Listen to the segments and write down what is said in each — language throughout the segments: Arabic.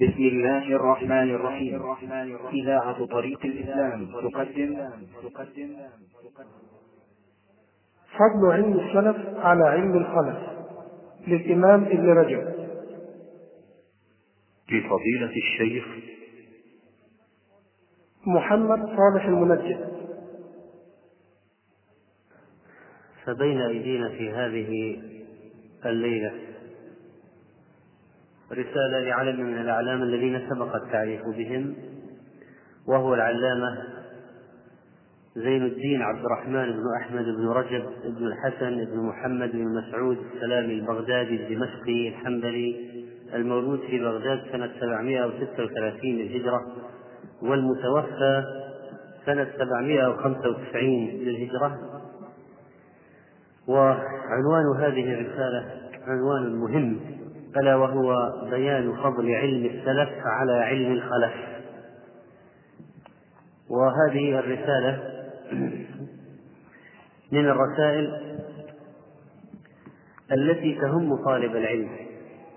بسم الله الرحمن الرحيم. إذاعة طريق الإسلام تقدم. فضل علم السلف على علم الخلف للإمام ابن رجب. لفضيلة الشيخ. محمد صالح المنجد. فبين أيدينا في هذه الليلة رسالة لعلم من الأعلام الذين سبق التعريف بهم وهو العلامة زين الدين عبد الرحمن بن أحمد بن رجب بن الحسن بن محمد بن مسعود السلامي البغدادي الدمشقي الحنبلي المولود في بغداد سنة 736 للهجرة والمتوفى سنة 795 للهجرة. وعنوان هذه الرسالة عنوان مهم. ألا وهو بيان فضل علم السلف على علم الخلف. وهذه الرسالة من الرسائل التي تهم طالب العلم.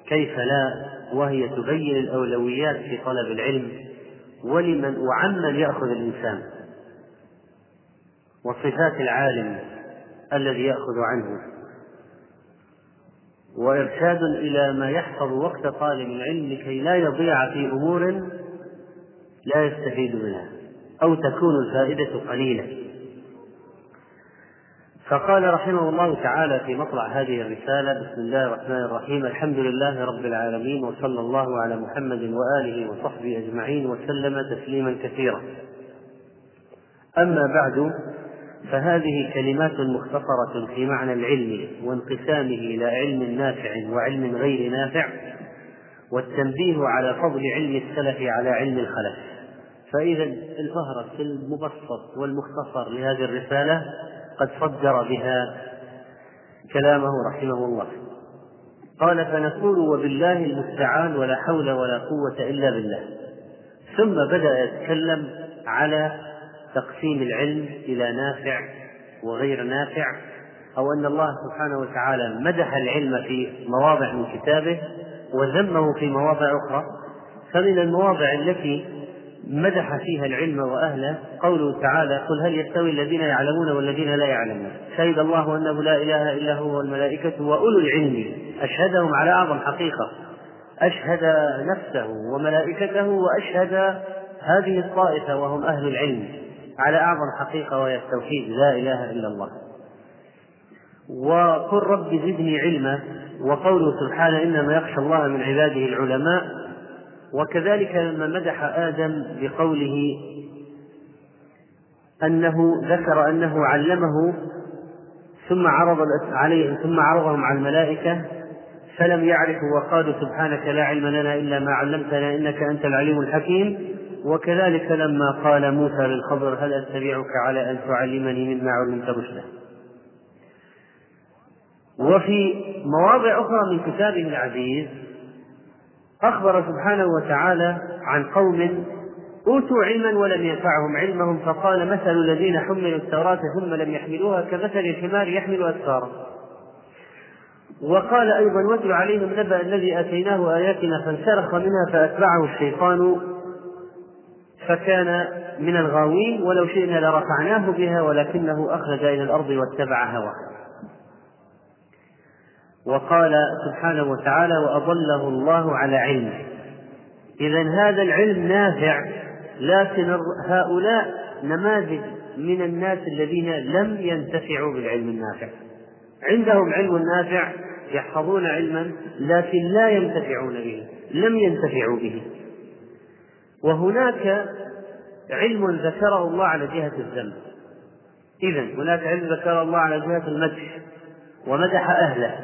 كيف لا؟ وهي تبين الأولويات في طلب العلم ولمن وعمن يأخذ الإنسان وصفات العالم الذي يأخذ عنه. وإرشاد إلى ما يحفظ وقت طالب العلم لكي لا يضيع في أمور لا يستفيد منها أو تكون الفائدة قليلة. فقال رحمه الله تعالى في مطلع هذه الرسالة بسم الله الرحمن الرحيم الحمد لله رب العالمين وصلى الله على محمد وآله وصحبه أجمعين وسلم تسليما كثيرا. أما بعد فهذه كلمات مختصرة في معنى العلم وانقسامه إلى علم نافع وعلم غير نافع والتنبيه على فضل علم السلف على علم الخلف. فإذا الفهرس المبسط والمختصر لهذه الرسالة قد صدر بها كلامه رحمه الله. قال فنقول وبالله المستعان ولا حول ولا قوة إلا بالله. ثم بدأ يتكلم على تقسيم العلم إلى نافع وغير نافع أو أن الله سبحانه وتعالى مدح العلم في مواضع من كتابه وذمه في مواضع أخرى. فمن المواضع التي مدح فيها العلم وأهله قوله تعالى قل هل يستوي الذين يعلمون والذين لا يعلمون شهد الله أنه لا إله إلا هو والملائكة وأولو العلم أشهدهم على أعظم حقيقة أشهد نفسه وملائكته وأشهد هذه الطائفة وهم أهل العلم. على أعظم حقيقة وهي التوحيد لا إله إلا الله. وقل رب زدني علما وقوله سبحانه إنما يخشى الله من عباده العلماء. وكذلك لما مدح آدم بقوله أنه ذكر أنه علمه ثم عرض عليه ثم عرضهم على الملائكة فلم يعرفوا وقالوا سبحانك لا علم لنا إلا ما علمتنا إنك أنت العليم الحكيم. وكذلك لما قال موسى للخضر هل أتبعك على أن تعلمني مما علمت رشدا؟ وفي مواضع أخرى من كتابه العزيز أخبر سبحانه وتعالى عن قوم أوتوا علما ولم ينفعهم علمهم فقال مثل الذين حملوا التوراة ثم لم يحملوها كمثل الحمار يحمل أسفارا وقال أيضا واتل عليهم نبأ الذي آتيناه آياتنا فانسلخ منها فأتبعه الشيطان. فكان من الغاوين ولو شئنا لرفعناه بها ولكنه أخلد إلى الأرض واتبع هواه. وقال سبحانه وتعالى وأضله الله على علم إذا هذا العلم نافع لكن هؤلاء نماذج من الناس الذين لم ينتفعوا بالعلم النافع. عندهم علم نافع يحفظون علما لكن لا ينتفعون به لم ينتفعوا به. وهناك علم ذكره الله على جهة الذم إذا هناك علم ذكره الله على جهة المدح ومدح أهله.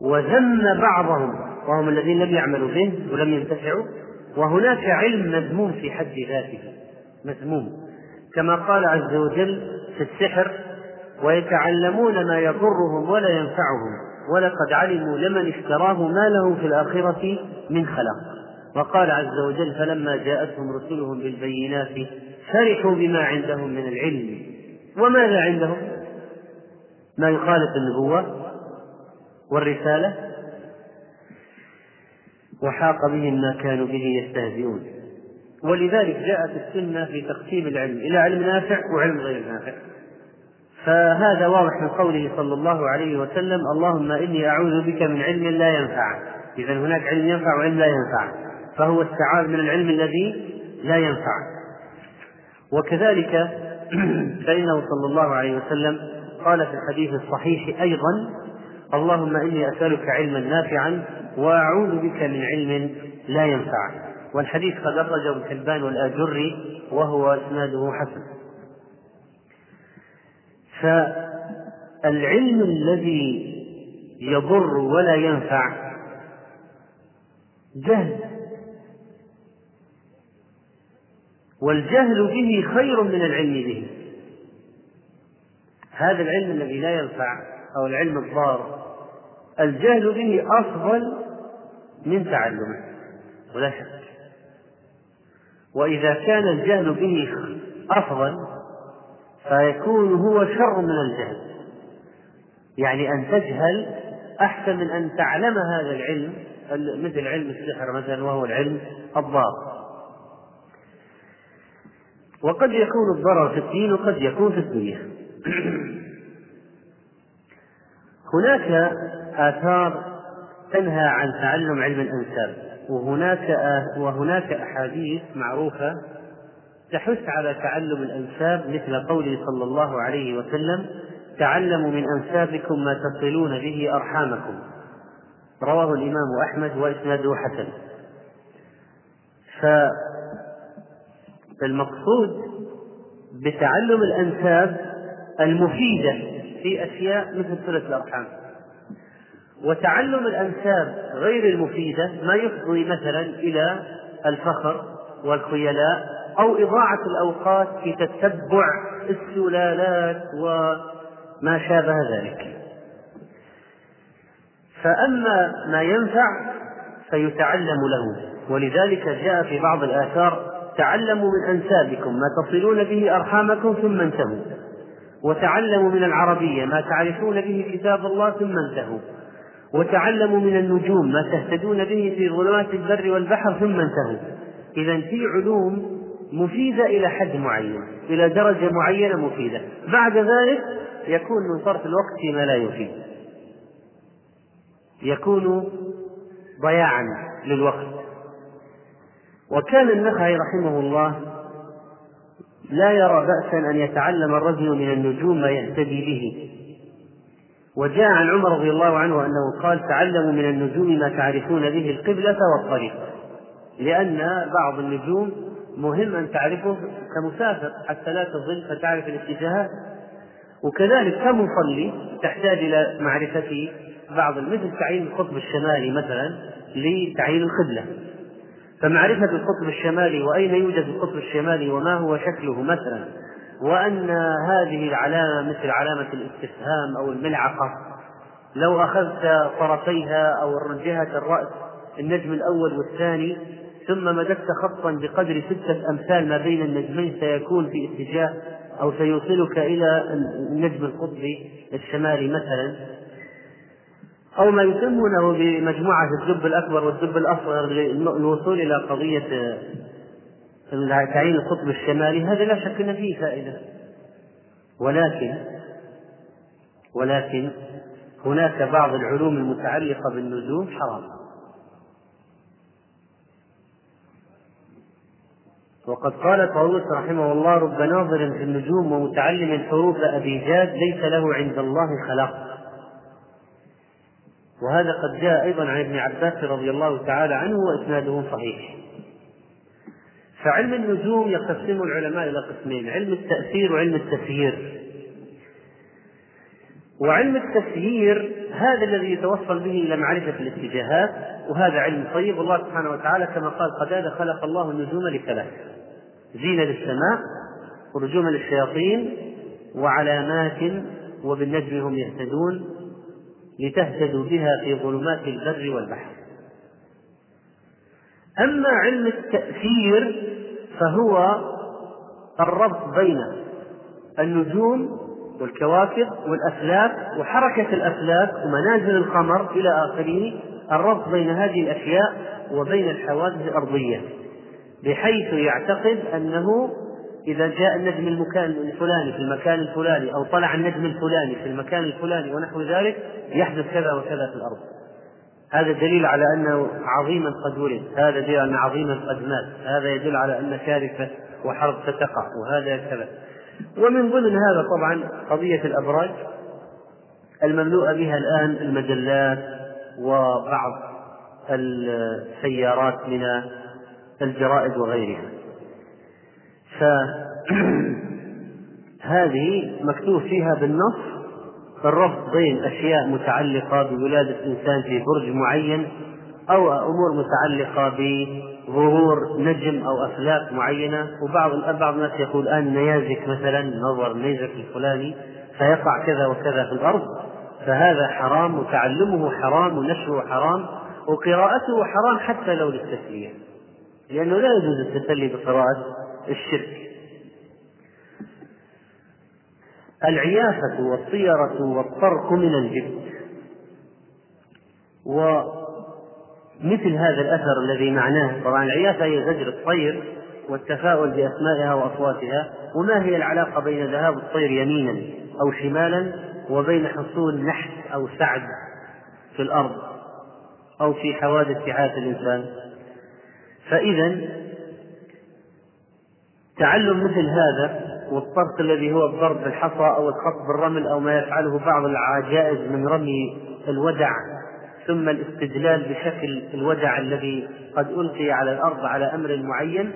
وذم بعضهم وهم الذين لم يعملوا به ولم ينتفعوا. وهناك علم مذموم في حد ذاته مذموم. كما قال عز وجل في السحر ويتعلمون ما يضرهم ولا ينفعهم ولقد علموا لمن اشتراه ما له في الآخرة من خلاق. وقال عز وجل فلما جاءتهم رسلهم بالبينات فرحوا بما عندهم من العلم. وماذا عندهم؟ ما يخالف النبوة والرسالة وحاق بهم ما كانوا به يستهزئون. ولذلك جاءت السنة في تقسيم العلم إلى علم نافع وعلم غير نافع. فهذا واضح من قوله صلى الله عليه وسلم اللهم إني أعوذ بك من علم لا ينفع إذا هناك علم ينفع وعلم لا ينفع فهو استعاذ من العلم الذي لا ينفع وكذلك فإنه صلى الله عليه وسلم قال في الحديث الصحيح أيضا اللهم إني أسألك علما نافعا وأعوذ بك من علم لا ينفع والحديث قد أخرجه ابن والآجري وهو إسناده حسن. فالعلم الذي يضر ولا ينفع جهل. والجهل به خير من العلم به. هذا العلم الذي لا ينفع أو العلم الضار الجهل به أفضل من تعلمه ولا شك. وإذا كان الجهل به أفضل فيكون هو شر من الجهل. يعني أن تجهل أحسن من أن تعلم هذا العلم مثل علم السحر مثلا وهو العلم الضار. وقد يكون الضرر في الدين وقد يكون في الدنيا. هناك آثار تنهى عن تعلم علم الأنساب وهناك وهناك أحاديث معروفة تحث على تعلم الأنساب مثل قوله صلى الله عليه وسلم تعلموا من أنسابكم ما تصلون به أرحامكم رواه الإمام أحمد وإسناده حسن. فالمقصود بتعلم الأنساب المفيدة في أشياء مثل صلة الأرحام. وتعلم الأنساب غير المفيدة ما يفضي مثلا إلى الفخر والخيلاء أو إضاعة الأوقات في تتبع السلالات وما شابه ذلك. فأما ما ينفع فيتعلم له ولذلك جاء في بعض الآثار تعلموا من أنسابكم ما تصلون به أرحامكم ثم انتهوا. وتعلموا من العربية ما تعرفون به كتاب الله ثم انتهوا. وتعلموا من النجوم ما تهتدون به في ظلمات البر والبحر ثم انتهوا. إذا في علوم مفيدة إلى حد معين إلى درجة معينة مفيدة. بعد ذلك يكون من صرف الوقت فيما لا يفيد. يكون ضياعا للوقت. وكان النخعي رحمه الله لا يرى بأسا أن يتعلم الرجل من النجوم ما يهتدي به. وجاء عن عمر رضي الله عنه أنه قال تعلموا من النجوم ما تعرفون به القبلة والطريق. لأن بعض النجوم مهم أن تعرفه كمسافر حتى لا تضل فتعرف الاتجاهات وكذلك كمصلي تحتاج إلى معرفة بعض مثل تعيين القطب الشمالي مثلا لتعيين القبلة. فمعرفة القطب الشمالي وأين يوجد القطب الشمالي وما هو شكله مثلا؟ وأن هذه العلامة مثل علامة الاستفهام أو الملعقة لو أخذت طرفيها أو جهة الرأس النجم الأول والثاني ثم مددت خطا بقدر ستة أمثال ما بين النجمين سيكون في اتجاه أو سيوصلك إلى النجم القطبي الشمالي مثلا. أو ما يسمونه بمجموعة الدب الأكبر والدب الأصغر للوصول إلى قضية تعيين القطب الشمالي هذا لا شك أن فيه فائدة. ولكن ولكن هناك بعض العلوم المتعلقة بالنجوم حرام. وقد قال طاووس رحمه الله رب ناظر في النجوم ومتعلم حروف أبيجاد ليس له عند الله خلاق. وهذا قد جاء أيضا عن ابن عباس رضي الله تعالى عنه وإسناده صحيح. فعلم النجوم يقسم العلماء إلى قسمين علم التأثير وعلم التسيير وعلم التسيير هذا الذي يتوصل به إلى معرفة الاتجاهات وهذا علم طيب. الله سبحانه وتعالى كما قال قتادة خلق الله النجوم لثلاث زينة للسماء ورجوما للشياطين وعلامات وبالنجم هم يهتدون. لتهتدوا بها في ظلمات البر والبحر. أما علم التأثير فهو الربط بين النجوم والكواكب والأفلاك وحركة الأفلاك ومنازل القمر إلى آخره الربط بين هذه الأشياء وبين الحوادث الأرضية بحيث يعتقد أنه إذا جاء النجم المكان الفلاني في المكان الفلاني أو طلع النجم الفلاني في المكان الفلاني ونحو ذلك يحدث كذا وكذا في الأرض. هذا دليل على أنه عظيما قد ولد هذا دليل أن عظيما قد مات هذا يدل على أن كارثة وحرب ستقع وهذا كذا. ومن ضمن هذا طبعا قضية الأبراج المملوءة بها الآن المجلات وبعض السيارات من الجرائد وغيرها. فهذه مكتوب فيها بالنص الربط بين أشياء متعلقة بولادة إنسان في برج معين أو أمور متعلقة بظهور نجم أو أفلاك معينة. وبعض بعض الناس يقول الآن نيازك مثلا نظر نيزك الفلاني فيقع كذا وكذا في الأرض. فهذا حرام وتعلمه حرام ونشره حرام وقراءته حرام حتى لو للتسلية. لأنه لا يجوز التسلي بقراءة الشرك. العيافة والطيرة والطرق من الجبت ومثل هذا الأثر الذي معناه طبعا العيافة هي زجر الطير والتفاؤل بأسمائها وأصواتها وما هي العلاقة بين ذهاب الطير يمينا أو شمالا وبين حصول نحس أو سعد في الأرض أو في حوادث سعادة الإنسان. فإذا تعلم مثل هذا والطرق الذي هو الضرب بالحصى أو الخط بالرمل أو ما يفعله بعض العجائز من رمي الودع ثم الاستدلال بشكل الودع الذي قد ألقي على الأرض على أمر معين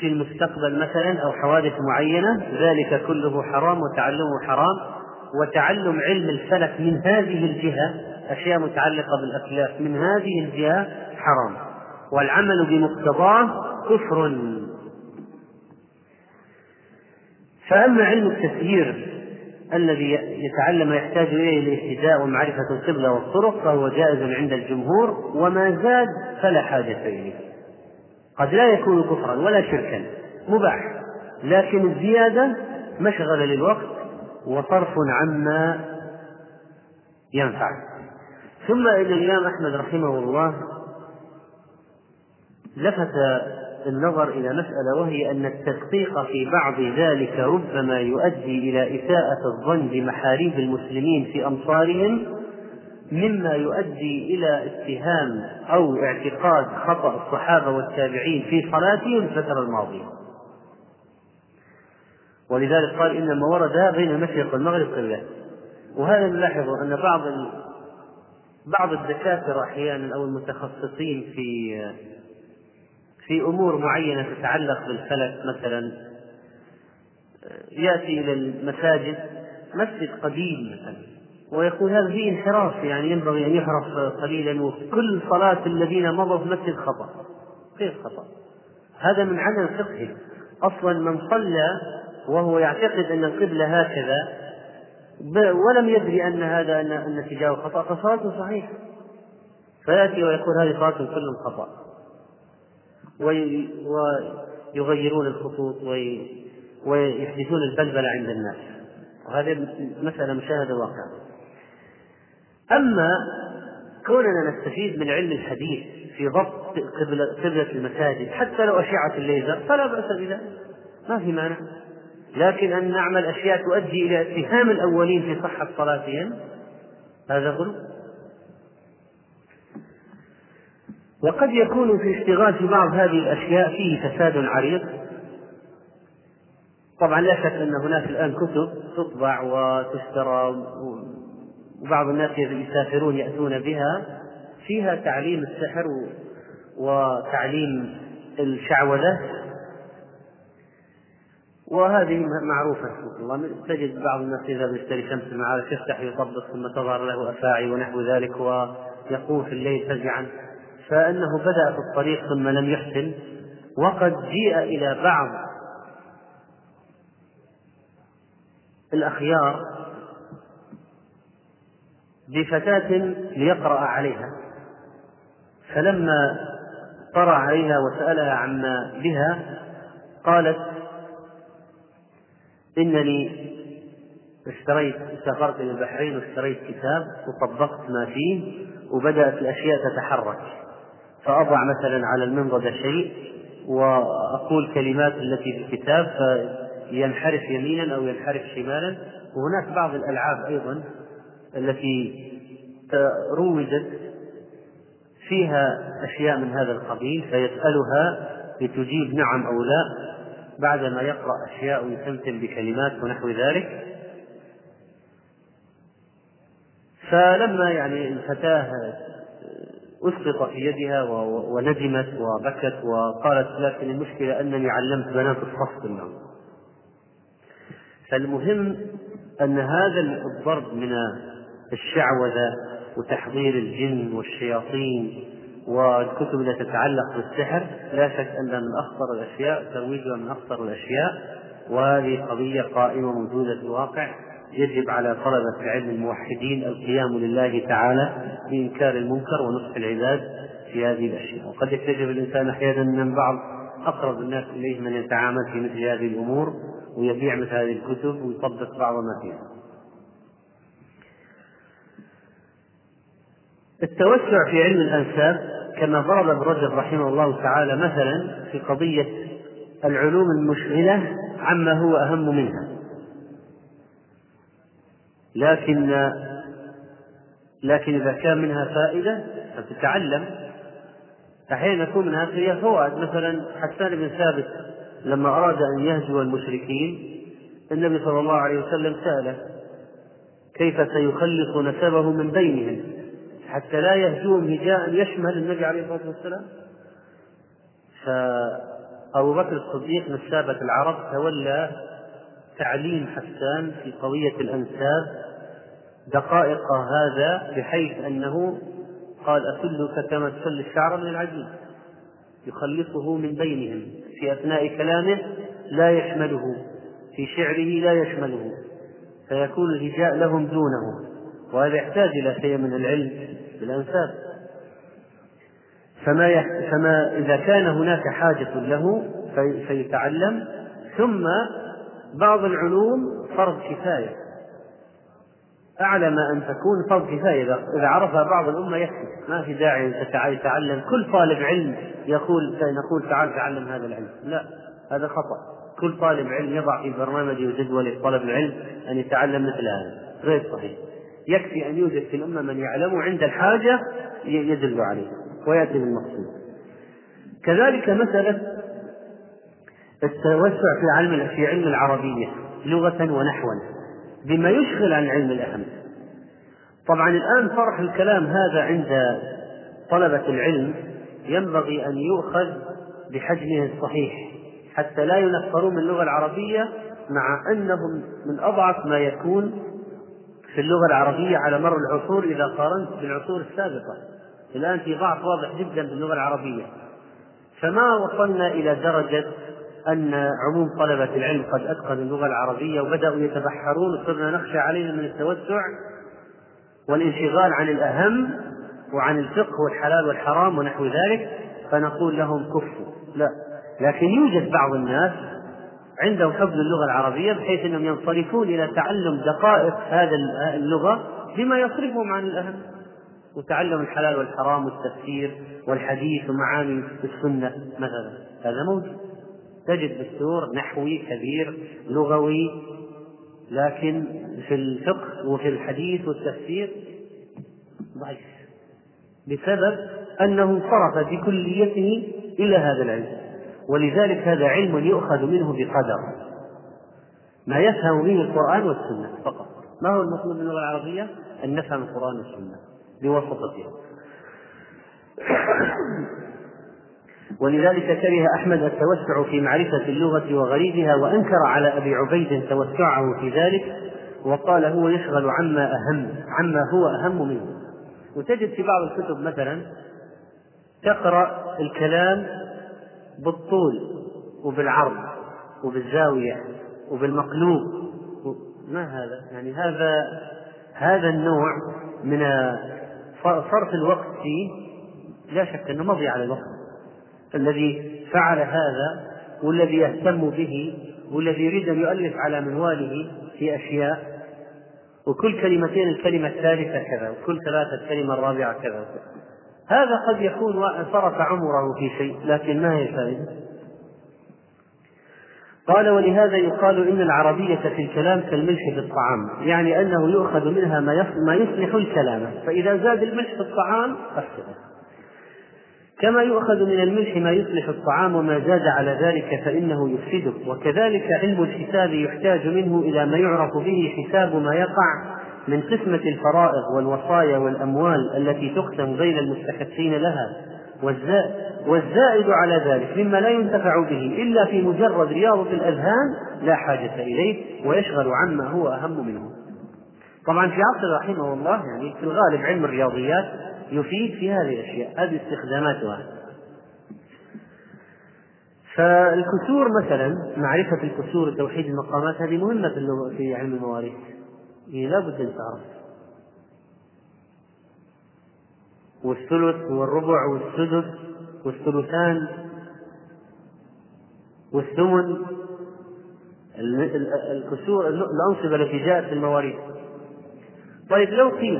في المستقبل مثلا أو حوادث معينة ذلك كله حرام وتعلمه حرام وتعلم علم الفلك من هذه الجهة أشياء متعلقة بالأفلاك من هذه الجهة حرام والعمل بمقتضاه كفر. فأما علم التسيير الذي يتعلم ويحتاج إليه الاهتداء ومعرفة القبلة والطرق فهو جائز عند الجمهور وما زاد فلا حاجة إليه. قد لا يكون كفرا ولا شركا مباح. لكن الزيادة مشغلة للوقت وصرف عما ينفع. ثم إن الإمام أحمد رحمه الله لفت النظر إلى مسألة وهي أن التدقيق في بعض ذلك ربما يؤدي إلى إساءة الظن بمحاريب المسلمين في أمصارهم مما يؤدي إلى اتهام أو اعتقاد خطأ الصحابة والتابعين في صلاتهم الفترة الماضية. ولذلك قال إنما ورد بين المشرق والمغرب قلة. وهذا نلاحظ أن بعض بعض الدكاترة أحيانا أو المتخصصين في في أمور معينة تتعلق بالفلك مثلا يأتي إلى المساجد مسجد قديم مثلا ويقول هذا فيه انحراف يعني ينبغي أن يحرف قليلا وكل صلاة الذين مضوا في المسجد خطأ كيف خطأ؟ هذا من عدم فقهه أصلا من صلى وهو يعتقد أن القبلة هكذا ولم يدري أن هذا أن اتجاهه خطأ فصلاته صحيحة. فيأتي ويقول هذه صلاة كلهم خطأ. ويغيرون الخطوط ويحدثون البلبلة عند الناس. وهذه مسألة مشاهدة واقعة. أما كوننا نستفيد من علم الحديث في ضبط قبلة المساجد حتى لو أشعة الليزر فلا بأس بذلك ما في مانع. لكن أن نعمل أشياء تؤدي إلى اتهام الأولين في صحة صلاتهم هذا غلو. وقد يكون في اشتغال في بعض هذه الأشياء فيه فساد عريض. طبعا لا شك أن هناك الآن كتب تطبع وتشترى وبعض الناس يسافرون يأتون بها. فيها تعليم السحر وتعليم الشعوذة. وهذه معروفة الله. تجد بعض الناس إذا بيشتري شمس المعارف يفتح ويطبق ثم تظهر له أفاعي ونحو ذلك ويقوم في الليل فزعا. فأنه بدأ في الطريق ثم لم يحسن وقد جيء إلى بعض الأخيار بفتاة ليقرأ عليها. فلما قرأ عليها وسألها عما بها قالت إنني اشتريت سافرت إلى البحرين واشتريت كتاب وطبقت ما فيه وبدأت الأشياء تتحرك. فأضع مثلا على المنضدة شيء وأقول كلمات التي في الكتاب فينحرف يمينا أو ينحرف شمالا. وهناك بعض الألعاب أيضا التي روجت فيها أشياء من هذا القبيل فيسألها لتجيب نعم أو لا. بعدما يقرأ أشياء ويتمتم بكلمات ونحو ذلك. فلما يعني الفتاة أسقط في يدها وندمت وبكت وقالت لكن المشكلة أنني علمت بنات الصف اليوم فالمهم أن هذا الضرب من الشعوذة وتحضير الجن والشياطين والكتب التي تتعلق بالسحر لا شك أنها من أخطر الأشياء ترويجها من أخطر الأشياء وهذه قضية قائمة موجودة في الواقع. يجب على طلبة العلم الموحدين القيام لله تعالى بإنكار المنكر ونصح العباد في هذه الأشياء. وقد يكتشف الإنسان أحيانا من بعض أقرب الناس إليه من يتعامل في مثل هذه الأمور ويبيع مثل هذه الكتب ويطبق بعض ما فيها. التوسع في علم الأنساب كما ضرب ابن رجب رحمه الله تعالى مثلا في قضية العلوم المشغلة عما هو أهم منها. لكن لكن إذا كان منها فائدة فتتعلم. أحيانا يكون منها فيها فوائد. مثلا حسان بن ثابت لما أراد أن يهجو المشركين النبي صلى الله عليه وسلم سأله كيف سيخلص نسبه من بينهم؟ حتى لا يهجوهم هجاء يشمل النبي عليه الصلاة والسلام؟ فأبو بكر الصديق نسابة العرب تولى تعليم حسان في قضية الأنساب دقائق هذا بحيث أنه قال أسلك كما تسل الشعر من العجين يخلصه من بينهم في أثناء كلامه لا يشمله في شعره لا يشمله فيكون الهجاء لهم دونه وهذا يحتاج إلى شيء من العلم بالأنساب فما يح... فما إذا كان هناك حاجة له في... فيتعلم ثم بعض العلوم فرض كفاية. أعلى ما أن تكون فرض كفاية إذا عرفها بعض الأمة يكفي. ما في داعي أن يتعلم. كل طالب علم يقول نقول تعال تعلم هذا العلم. لا هذا خطأ. كل طالب علم يضع في برنامجه وجدوله طلب العلم أن يتعلم مثل هذا. غير صحيح. يكفي أن يوجد في الأمة من يعلم عند الحاجة يدل عليه. ويأتي بالمقصود. كذلك مسألة التوسع في علم في علم العربية لغة ونحوا بما يشغل عن علم الأهم. طبعا الآن طرح الكلام هذا عند طلبة العلم ينبغي أن يؤخذ بحجمه الصحيح حتى لا ينفرون من اللغة العربية مع أنهم من أضعف ما يكون في اللغة العربية على مر العصور إذا قارنت بالعصور السابقة. الآن في ضعف واضح جدا في اللغة العربية. فما وصلنا إلى درجة أن عموم طلبة العلم قد أتقنوا اللغة العربية وبدأوا يتبحرون وصرنا نخشى عليهم من التوسع والانشغال عن الأهم وعن الفقه والحلال والحرام ونحو ذلك فنقول لهم كفوا. لا. لكن يوجد بعض الناس عندهم حب للغة العربية بحيث أنهم ينصرفون إلى تعلم دقائق هذا اللغة بما يصرفهم عن الأهم. وتعلم الحلال والحرام والتفسير والحديث ومعاني السنة مثلا. هذا موجود. تجد دستور نحوي كبير لغوي لكن في الفقه وفي الحديث والتفسير ضعيف بسبب أنه انصرف بكليته إلى هذا العلم ولذلك هذا علم يؤخذ منه بقدر ما يفهم به القرآن والسنة فقط ما هو المطلوب من اللغة العربية؟ أن نفهم القرآن والسنة بواسطتها ولذلك كره أحمد التوسع في معرفة اللغة وغريبها وأنكر على أبي عبيد توسعه في ذلك وقال هو يشغل عما أهم عما هو أهم منه. وتجد في بعض الكتب مثلا تقرأ الكلام بالطول وبالعرض وبالزاوية وبالمقلوب. ما هذا؟ يعني هذا هذا النوع من صرف الوقت فيه لا شك أنه مضي على الوقت. الذي فعل هذا والذي يهتم به والذي يريد أن يؤلف على منواله في أشياء. وكل كلمتين الكلمة الثالثة كذا وكل ثلاثة الكلمة الرابعة كذا. هذا قد يكون صرف عمره في شيء لكن ما هي الفائدة؟ قال ولهذا يقال إن العربية في الكلام كالملح في الطعام يعني أنه يؤخذ منها ما يصلح الكلام. فإذا زاد الملح في الطعام أفسده. كما يؤخذ من الملح ما يصلح الطعام وما زاد على ذلك فإنه يفسده. وكذلك علم الحساب يحتاج منه إلى ما يعرف به حساب ما يقع من قسمة الفرائض والوصايا والأموال التي تقسم بين المستحقين لها. والزائد على ذلك مما لا ينتفع به إلا في مجرد رياضة الأذهان لا حاجة إليه ويشغل عما هو أهم منه. طبعا في عصر رحمه الله يعني في الغالب علم الرياضيات يفيد في هذه الأشياء هذه استخداماتها. فالكسور مثلا معرفة الكسور وتوحيد المقامات هذه مهمة في في علم المواريث. يعني لا بد أن تعرف. والثلث والربع والسدس والثلثان والثمن. الكسور الأنصبة التي جاءت في المواريث. طيب لو قيل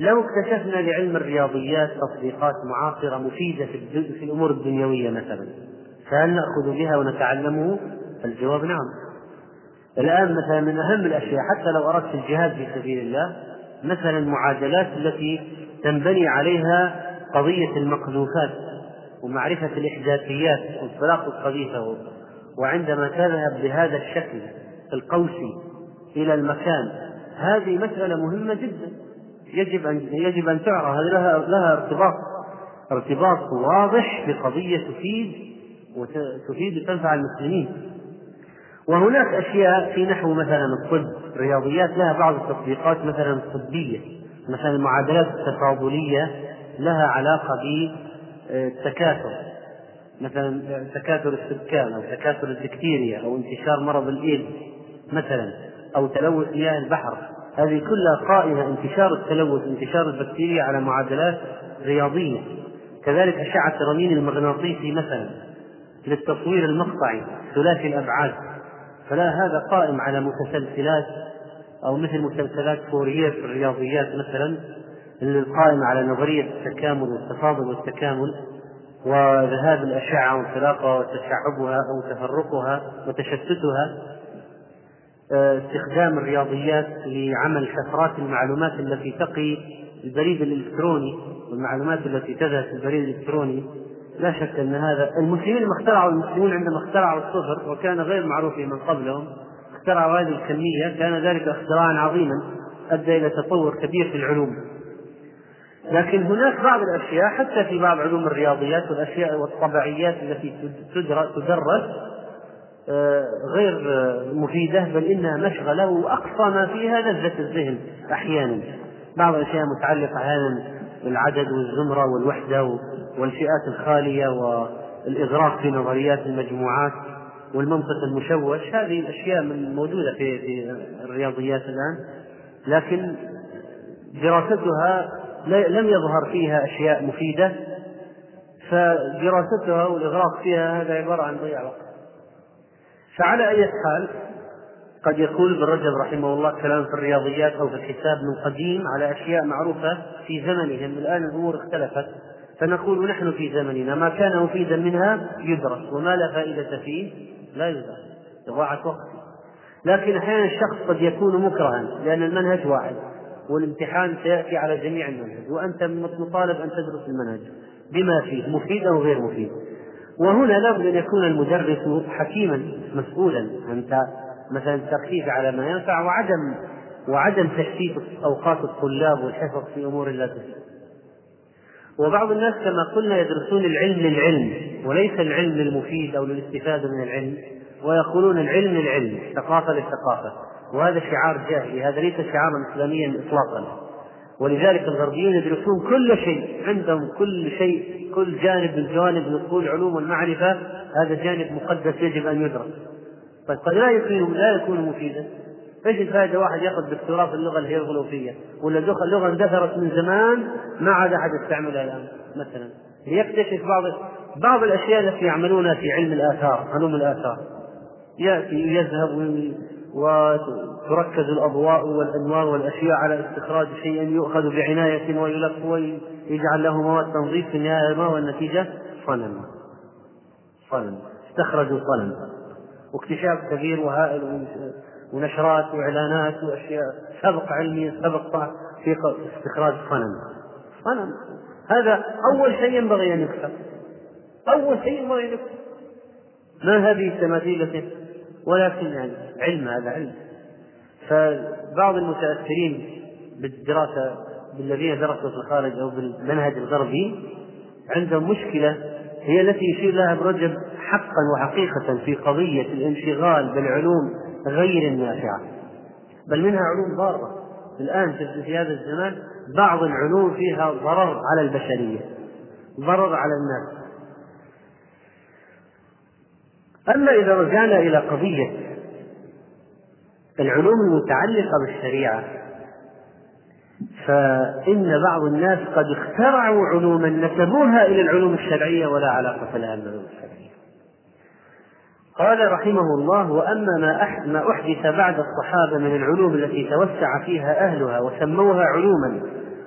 لو اكتشفنا لعلم الرياضيات تطبيقات معاصرة مفيدة في, الأمور الدنيوية مثلا فهل نأخذ بها ونتعلمه؟ الجواب نعم الآن مثلا من أهم الأشياء حتى لو أردت الجهاد في سبيل الله مثلا المعادلات التي تنبني عليها قضية المقذوفات ومعرفة الإحداثيات والطلاق الخبيثة وعندما تذهب بهذا الشكل القوسي إلى المكان هذه مسألة مهمة جدا يجب أن يجب أن تعرف. هذه لها لها ارتباط. ارتباط واضح بقضية تفيد وتفيد وتنفع المسلمين. وهناك أشياء في نحو مثلا الطب. رياضيات لها بعض التطبيقات مثلا الطبية مثلا المعادلات التفاضلية لها علاقة بالتكاثر مثلا تكاثر السكان أو تكاثر البكتيريا أو انتشار مرض الإيدز مثلا أو تلوث مياه البحر. هذه كلها قائمة انتشار التلوث انتشار البكتيريا على معادلات رياضية. كذلك أشعة الرنين المغناطيسي مثلا للتصوير المقطعي ثلاثي الأبعاد. فلا هذا قائم على متسلسلات أو مثل مسلسلات فوريير في الرياضيات مثلا اللي قائمة على نظرية التكامل والتفاضل والتكامل وذهاب الأشعة وانطلاقها وتشعبها أو تفرقها وتشتتها. استخدام الرياضيات لعمل شفرات المعلومات التي تقي البريد الإلكتروني والمعلومات التي تذهب في البريد الإلكتروني. لا شك أن هذا المسلمين لما اخترعوا المسلمون عندما اخترعوا الصفر وكان غير معروف من قبلهم اخترعوا هذه الكمية كان ذلك اختراعا عظيما أدى إلى تطور كبير في العلوم. لكن هناك بعض الأشياء حتى في بعض علوم الرياضيات والأشياء والطبيعيات التي تدرس غير مفيدة بل إنها مشغلة وأقصى ما فيها لذة الذهن أحيانا. بعض الأشياء متعلقة أحيانا بالعدد والزمرة والوحدة والفئات الخالية والإغراق في نظريات المجموعات والمنطق المشوش. هذه الأشياء موجودة في في الرياضيات الآن. لكن دراستها لم يظهر فيها أشياء مفيدة. فدراستها والإغراق فيها هذا عبارة عن ضياع وقت. فعلى أي حال قد يقول ابن رجب رحمه الله كلام في الرياضيات أو في الحساب من قديم على أشياء معروفة في زمنهم. الآن الأمور اختلفت. فنقول نحن في زمننا ما كان مفيدا منها يدرس وما لا فائدة فيه لا يدرس. إضاعة وقت لكن أحيانا الشخص قد يكون مكرها لأن المنهج واحد والامتحان سيأتي على جميع المنهج. وأنت مطالب أن تدرس المنهج بما فيه مفيد أو غير مفيد. وهنا لابد أن يكون المدرس حكيما مسؤولا عن مثلا التركيز على ما ينفع وعدم وعدم تشتيت أوقات الطلاب والحفظ في أمور لا تفيد. وبعض الناس كما قلنا يدرسون العلم للعلم وليس العلم للمفيد أو للاستفادة من العلم ويقولون العلم للعلم ثقافة للثقافة. وهذا شعار جاهلي هذا ليس شعارا إسلاميا إطلاقا. ولذلك الغربيون يدرسون كل شيء عندهم كل شيء كل جانب من جوانب نقول علوم المعرفة هذا جانب مقدس يجب أن يدرس طيب قد لا يكون لا يكون مفيدا. إيش الفائدة واحد يأخذ دكتوراه في اللغة الهيروغليفية ولا لغة اندثرت من زمان ما عاد أحد يستعملها الآن مثلا. ليكتشف بعض بعض الأشياء التي يعملونها في علم الآثار علوم الآثار. يأتي يذهب وتركز الأضواء والأنوار والأشياء على استخراج شيء يؤخذ بعناية ويلف ويجعل له مواد تنظيف في النهاية ما هو النتيجة؟ صنم. صنم. استخرجوا صنم. واكتشاف كبير وهائل ونشرات وإعلانات وأشياء سبق علمي سبق في استخراج صنم. صنم. هذا أول شيء ينبغي أن يكسر أول شيء ينبغي أن يكسر ما هذه التماثيل التي ولكن يعني علم هذا علم. فبعض المتأثرين بالدراسة بالذين درسوا في الخارج أو بالمنهج الغربي عندهم مشكلة هي التي يشير لها ابن رجب حقا وحقيقه في قضية الانشغال بالعلوم غير النافعة. بل منها علوم ضارة. الآن في هذا الزمان بعض العلوم فيها ضرر على البشرية. ضرر على الناس. أما إذا رجعنا إلى قضية العلوم المتعلقة بالشريعة فإن بعض الناس قد اخترعوا علوما نسبوها إلى العلوم الشرعية ولا علاقة لها بالعلوم الشرعية. قال رحمه الله: وأما ما ما أحدث بعد الصحابة من العلوم التي توسع فيها أهلها وسموها علوما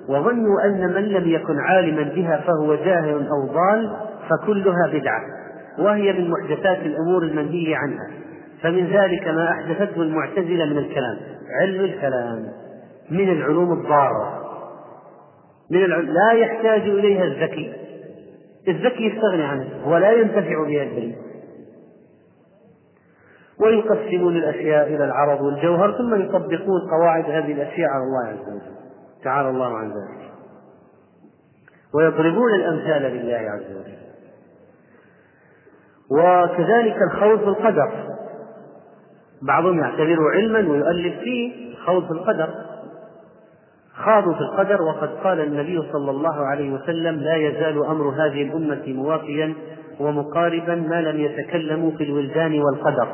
وظنوا أن من لم يكن عالما بها فهو جاهل أو ضال فكلها بدعة وهي من محدثات الأمور المنهي عنها فمن ذلك ما أحدثته المعتزلة من الكلام علم الكلام من العلوم الضارة. من العلوم لا يحتاج إليها الذكي. الذكي يستغني عنه ولا ينتفع بها البريء ويقسمون الأشياء إلى العرض والجوهر ثم يطبقون قواعد هذه الأشياء على الله عز وجل. تعالى الله عن ذلك. ويضربون الأمثال لله عز وجل. وكذلك الخوض في القدر. بعضهم يعتبره علما ويؤلف فيه خوض في القدر. خاضوا في القدر وقد قال النبي صلى الله عليه وسلم لا يزال أمر هذه الأمة موافيا ومقاربا ما لم يتكلموا في الولدان والقدر.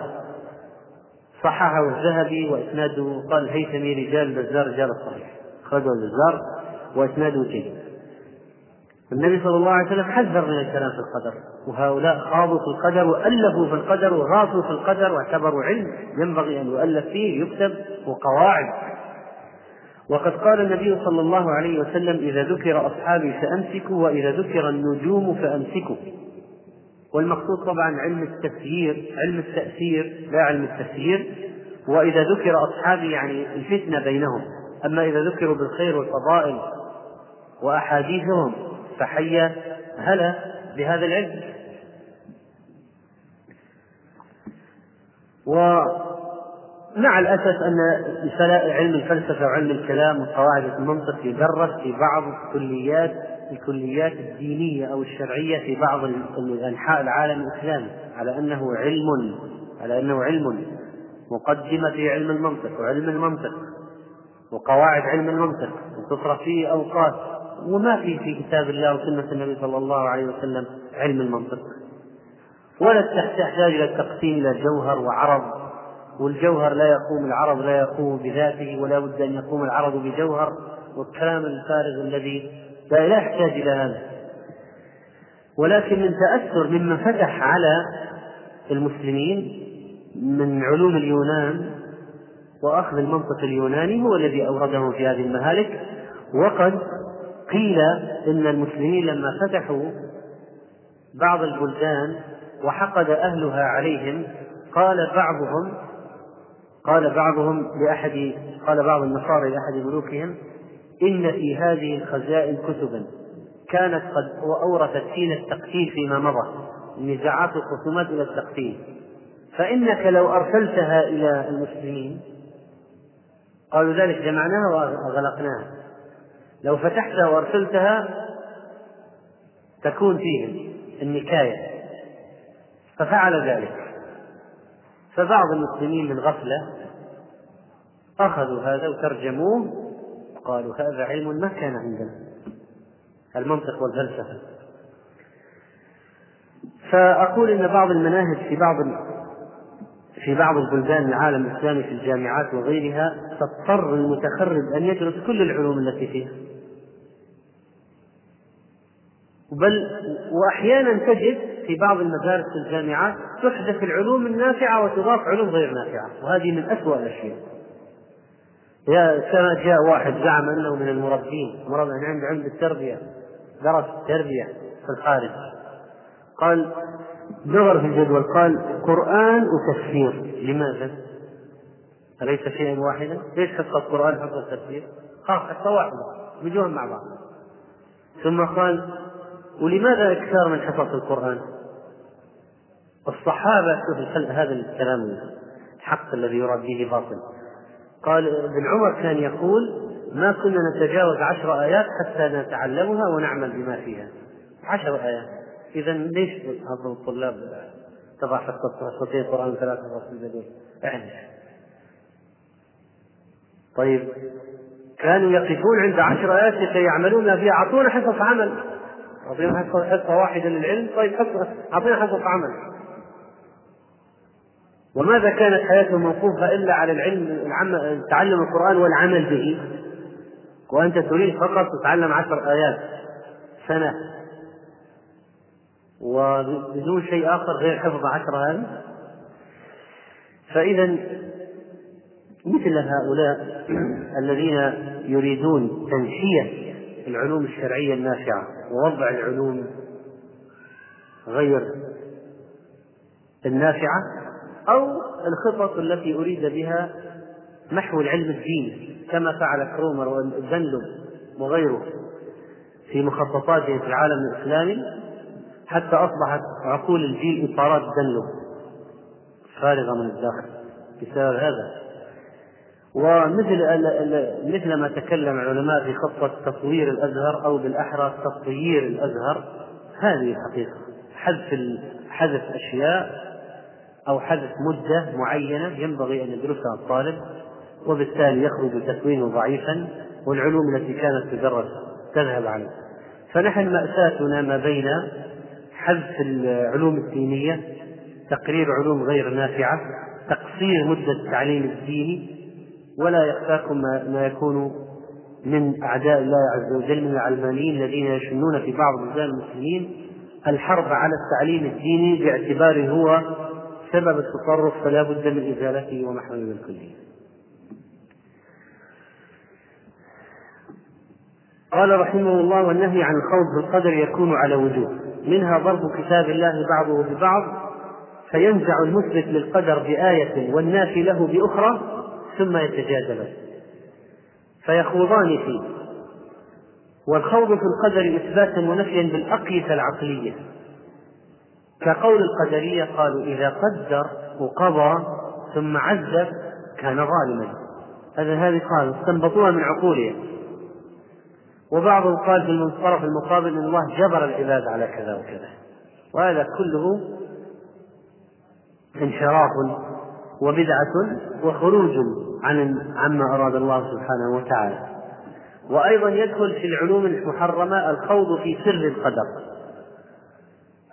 صححه الذهبي وإسناده قال الهيثمي رجال البزار رجال الصحيح. أخرجه البزار وإسناده جيد. النبي صلى الله عليه وسلم حذر من الكلام في القدر وهؤلاء خاضوا في القدر وألفوا في القدر وغاصوا في القدر واعتبروا علم ينبغي أن يؤلف فيه يكتب وقواعد. وقد قال النبي صلى الله عليه وسلم إذا ذكر أصحابي فأمسكوا وإذا ذكر النجوم فأمسكوا. والمقصود طبعا علم التفسير علم التأثير لا علم التفسير. وإذا ذكر أصحابي يعني الفتنة بينهم. أما إذا ذكروا بالخير والفضائل وأحاديثهم فحي هلا بهذا العلم. ومع الأسف أن علم الفلسفة وعلم الكلام وقواعد المنطق يدرس في بعض الكليات الكليات الدينية أو الشرعية في بعض أنحاء العالم الإسلامي على أنه علم على أنه علم. مقدمة في علم المنطق وعلم المنطق وقواعد علم المنطق وتصرف فيه أوقات. وما في في كتاب الله وسنة النبي صلى الله عليه وسلم علم المنطق. ولا تحتاج إلى التقسيم إلى جوهر وعرض. والجوهر لا يقوم العرض لا يقوم بذاته ولا بد أن يقوم العرض بجوهر والكلام الفارغ الذي لا يحتاج إلى هذا. ولكن من تأثر ممن فتح على المسلمين من علوم اليونان وأخذ المنطق اليوناني هو الذي أوردهم في هذه المهالك وقد قيل إن المسلمين لما فتحوا بعض البلدان وحقد أهلها عليهم قال بعضهم قال بعضهم لأحد قال بعض النصارى لأحد ملوكهم إن في هذه الخزائن كتبا كانت قد أورثت فينا التقتيل فيما مضى النزاعات والخصومات إلى التقتيل. فإنك لو أرسلتها إلى المسلمين قالوا ذلك جمعناها وأغلقناها. لو فتحتها وأرسلتها تكون فيهم النكاية. ففعل ذلك. فبعض المسلمين من غفلة أخذوا هذا وترجموه. وقالوا هذا علم ما كان عندنا. المنطق والفلسفة. فأقول إن بعض المناهج في بعض في بعض البلدان العالم الإسلامي في الجامعات وغيرها تضطر المتخرج أن يدرس كل العلوم التي فيها. بل وأحيانا تجد في بعض المدارس والجامعات تحدث العلوم النافعة وتضاف علوم غير نافعة وهذه من أسوأ الأشياء. يا كما جاء واحد زعم أنه من المربين مرض يعني عنده علم التربية درس التربية في الخارج قال نظر في الجدول قال قرآن وتفسير لماذا؟ أليس شيئا واحدا؟ ليش حصة القرآن حصة التفسير؟ خلاص حصة واحدة بيجوهم مع بعض ثم قال ولماذا إكثار من حفظ القرآن؟ الصحابة شوف هذا الكلام الحق الذي يراد به باطل قال ابن عمر كان يقول ما كنا نتجاوز عشر آيات حتى نتعلمها ونعمل بما فيها. عشر آيات. إذا ليش هذول الطلاب تضع حصتين قرآن ثلاثة في البديل اعرف طيب. كانوا يقفون عند عشر آيات لكي يعملون فيها. أعطونا حصص عمل. أعطينا حصة واحدة للعلم. طيب حصة أعطينا حصة عمل. وماذا كانت حياته موقوفة إلا على العلم. تعلم القرآن والعمل به وأنت تريد فقط تتعلم عشر آيات سنة وبدون شيء آخر غير حفظ عشر هذه فإذا مثل هؤلاء الذين يريدون تنشية العلوم الشرعية النافعة ووضع العلوم غير النافعة أو الخطط التي أريد بها محو العلم الديني كما فعل كرومر والدنلب وغيره في مخططاته في العالم الإسلامي حتى أصبحت عقول الجيل إطارات دنلب فارغة من الداخل بسبب هذا. ومثل مثل ما تكلم العلماء في خطة تطوير الأزهر أو بالأحرى تطوير الأزهر هذه الحقيقة. حذف حذف أشياء أو حذف مدة معينة ينبغي أن يدرسها الطالب وبالتالي يخرج تكوينه ضعيفا والعلوم التي كانت تدرس تذهب عنه. فنحن مأساتنا ما بين حذف العلوم الدينية تقرير علوم غير نافعة تقصير مدة التعليم الديني ولا يخفاكم ما يكون من أعداء الله عز وجل من العلمانيين الذين يشنون في بعض بلدان المسلمين الحرب على التعليم الديني باعتباره هو سبب التطرف فلا بد من إزالته ومحوه بالكلية قال رحمه الله والنهي عن الخوض بالقدر يكون على وجوه. منها ضرب كتاب الله بعضه ببعض فينزع المثبت للقدر بآية والنافي له بأخرى ثم يتجادلان فيخوضان فيه. والخوض في القدر إثباتا ونفيا بالأقيسة العقلية. كقول القدرية قالوا إذا قدر وقضى ثم عذب كان ظالما. هذا هذه قالوا استنبطوها من عقولهم. وبعضهم قال في الطرف المقابل إن الله جبر العباد على كذا وكذا. وهذا كله انحراف وبدعة وخروج عن عما أراد الله سبحانه وتعالى. وأيضا يدخل في العلوم المحرمة الخوض في سر القدر.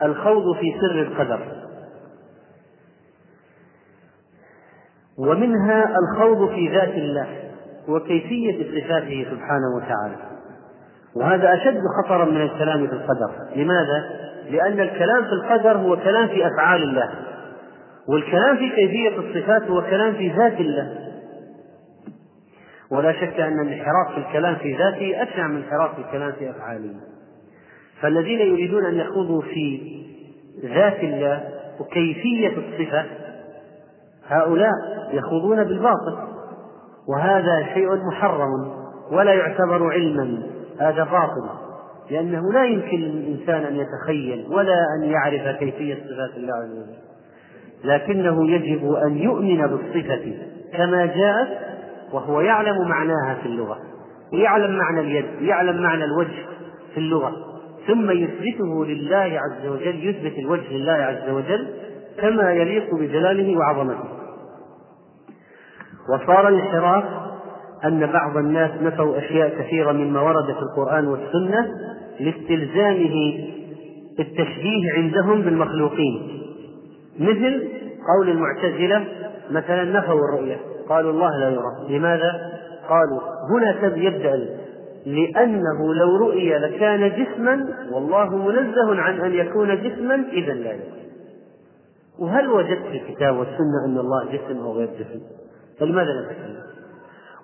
الخوض في سر القدر. ومنها الخوض في ذات الله وكيفية صفاته سبحانه وتعالى. وهذا أشد خطرا من الكلام في القدر. لماذا؟ لأن الكلام في القدر هو كلام في أفعال الله. والكلام في كيفية الصفات هو كلام في ذات الله. ولا شك أن الانحراف في الكلام في ذاته أشنع من انحراف الكلام في أفعاله فالذين يريدون أن يخوضوا في ذات الله وكيفية الصفة هؤلاء يخوضون بالباطل وهذا شيء محرم ولا يعتبر علما هذا باطل لأنه لا يمكن للإنسان أن يتخيل ولا أن يعرف كيفية صفات الله عز وجل. لكنه يجب أن يؤمن بالصفة كما جاءت وهو يعلم معناها في اللغة ويعلم معنى اليد ويعلم معنى الوجه في اللغة. ثم يثبته لله عز وجل يثبت الوجه لله عز وجل كما يليق بجلاله وعظمته. وصار الانحراف أن بعض الناس نفوا أشياء كثيرة مما ورد في القرآن والسنة لاستلزامه التشبيه عندهم بالمخلوقين. مثل قول المعتزلة مثلا نفوا الرؤية قالوا الله لا يرى. لماذا؟ قالوا هنا يبدأ لأنه لو رؤي لكان جسما والله منزه عن أن يكون جسما إذا لا يكون. وهل وجدت في الكتاب والسنة أن الله جسم أو غير جسم؟ فلماذا نتكلم؟